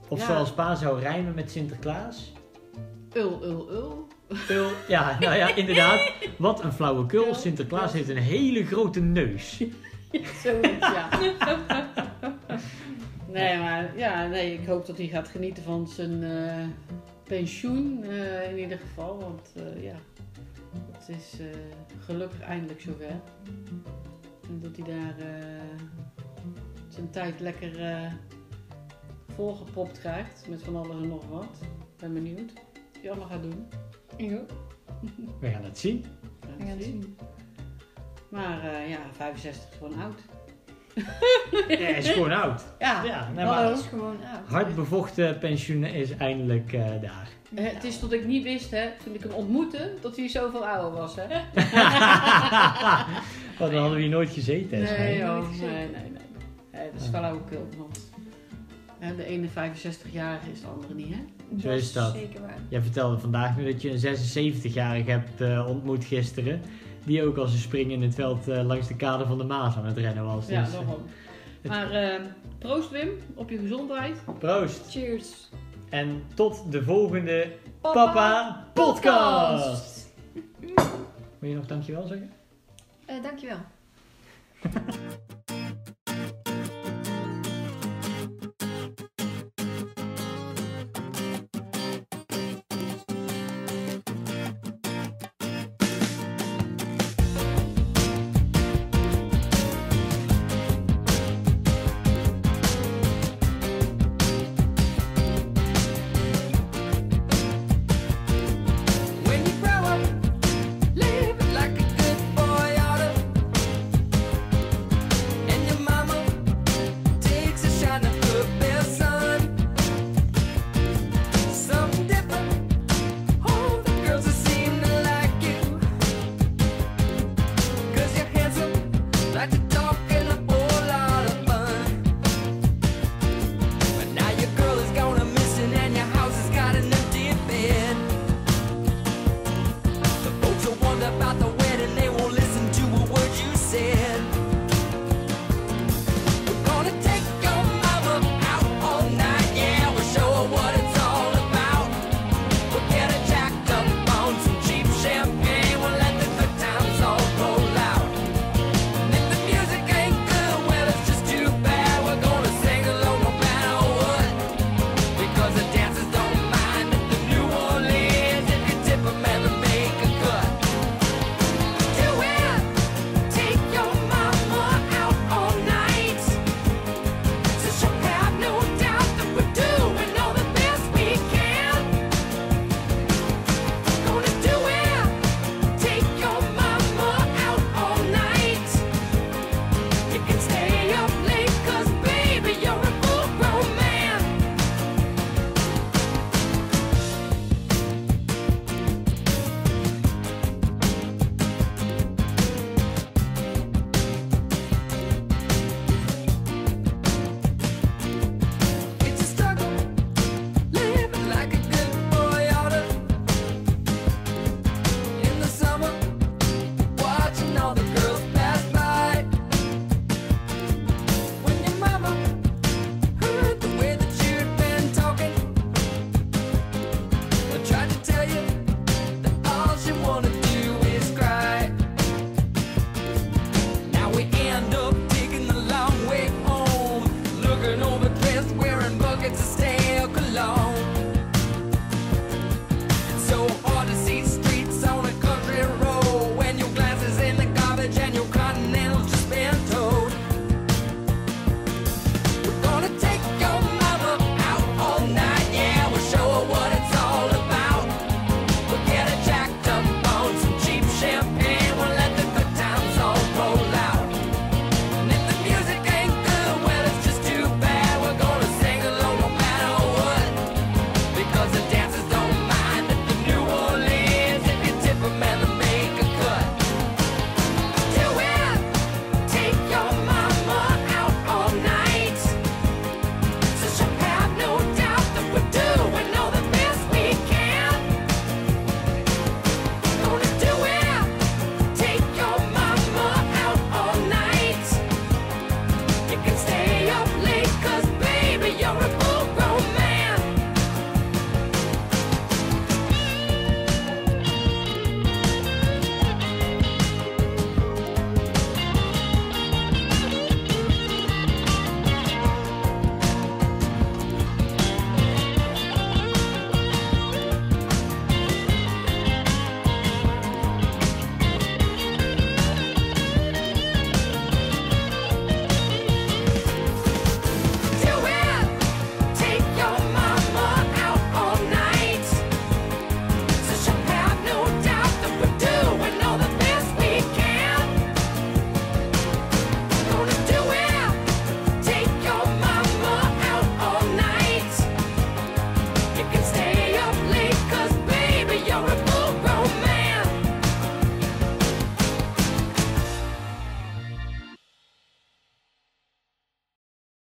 Of Ja. zoals pa zou rijmen met Sinterklaas. Ul, ul, ul. Ul, ja, nou ja, inderdaad. Wat een flauwekul. Ul. Sinterklaas heeft een hele grote neus. Zoiets, ja. nee, maar ja, nee, ik hoop dat hij gaat genieten van zijn eh, pensioen eh, in ieder geval. Want eh, ja, het is eh, gelukkig eindelijk zover. En dat hij daar eh, zijn tijd lekker eh, volgepropt krijgt met van alles en nog wat. Ben benieuwd wat hij allemaal gaat doen. Jo, We gaan het zien. we gaan het zien. Maar eh, ja, 65 is gewoon oud. Ja, hij is gewoon oud. Ja, Ja, nee, Hallo. maar Het is gewoon oud. hard bevochten pensioen is eindelijk eh, daar. Eh, Het is tot ik niet wist, hè, toen ik hem ontmoette, dat hij zoveel ouder was, hè? Want dan hadden we hier nooit gezeten. hè, Nee, joh, Nooit nee, nee, nee. dat is flauwekul. Want hè, de ene 65-jarige is de andere niet, hè? Zo is dat. Zeker waar. Jij vertelde vandaag nu dat je een 76-jarige hebt eh, ontmoet gisteren. Die ook als een spring in het veld eh, langs de kade van de Maas aan het rennen was. Ja, dus, eh, Maar eh, proost Wim, op je gezondheid. Proost. Cheers. En tot de volgende Papa, Papa Podcast. Wil je nog dankjewel zeggen? dankjewel.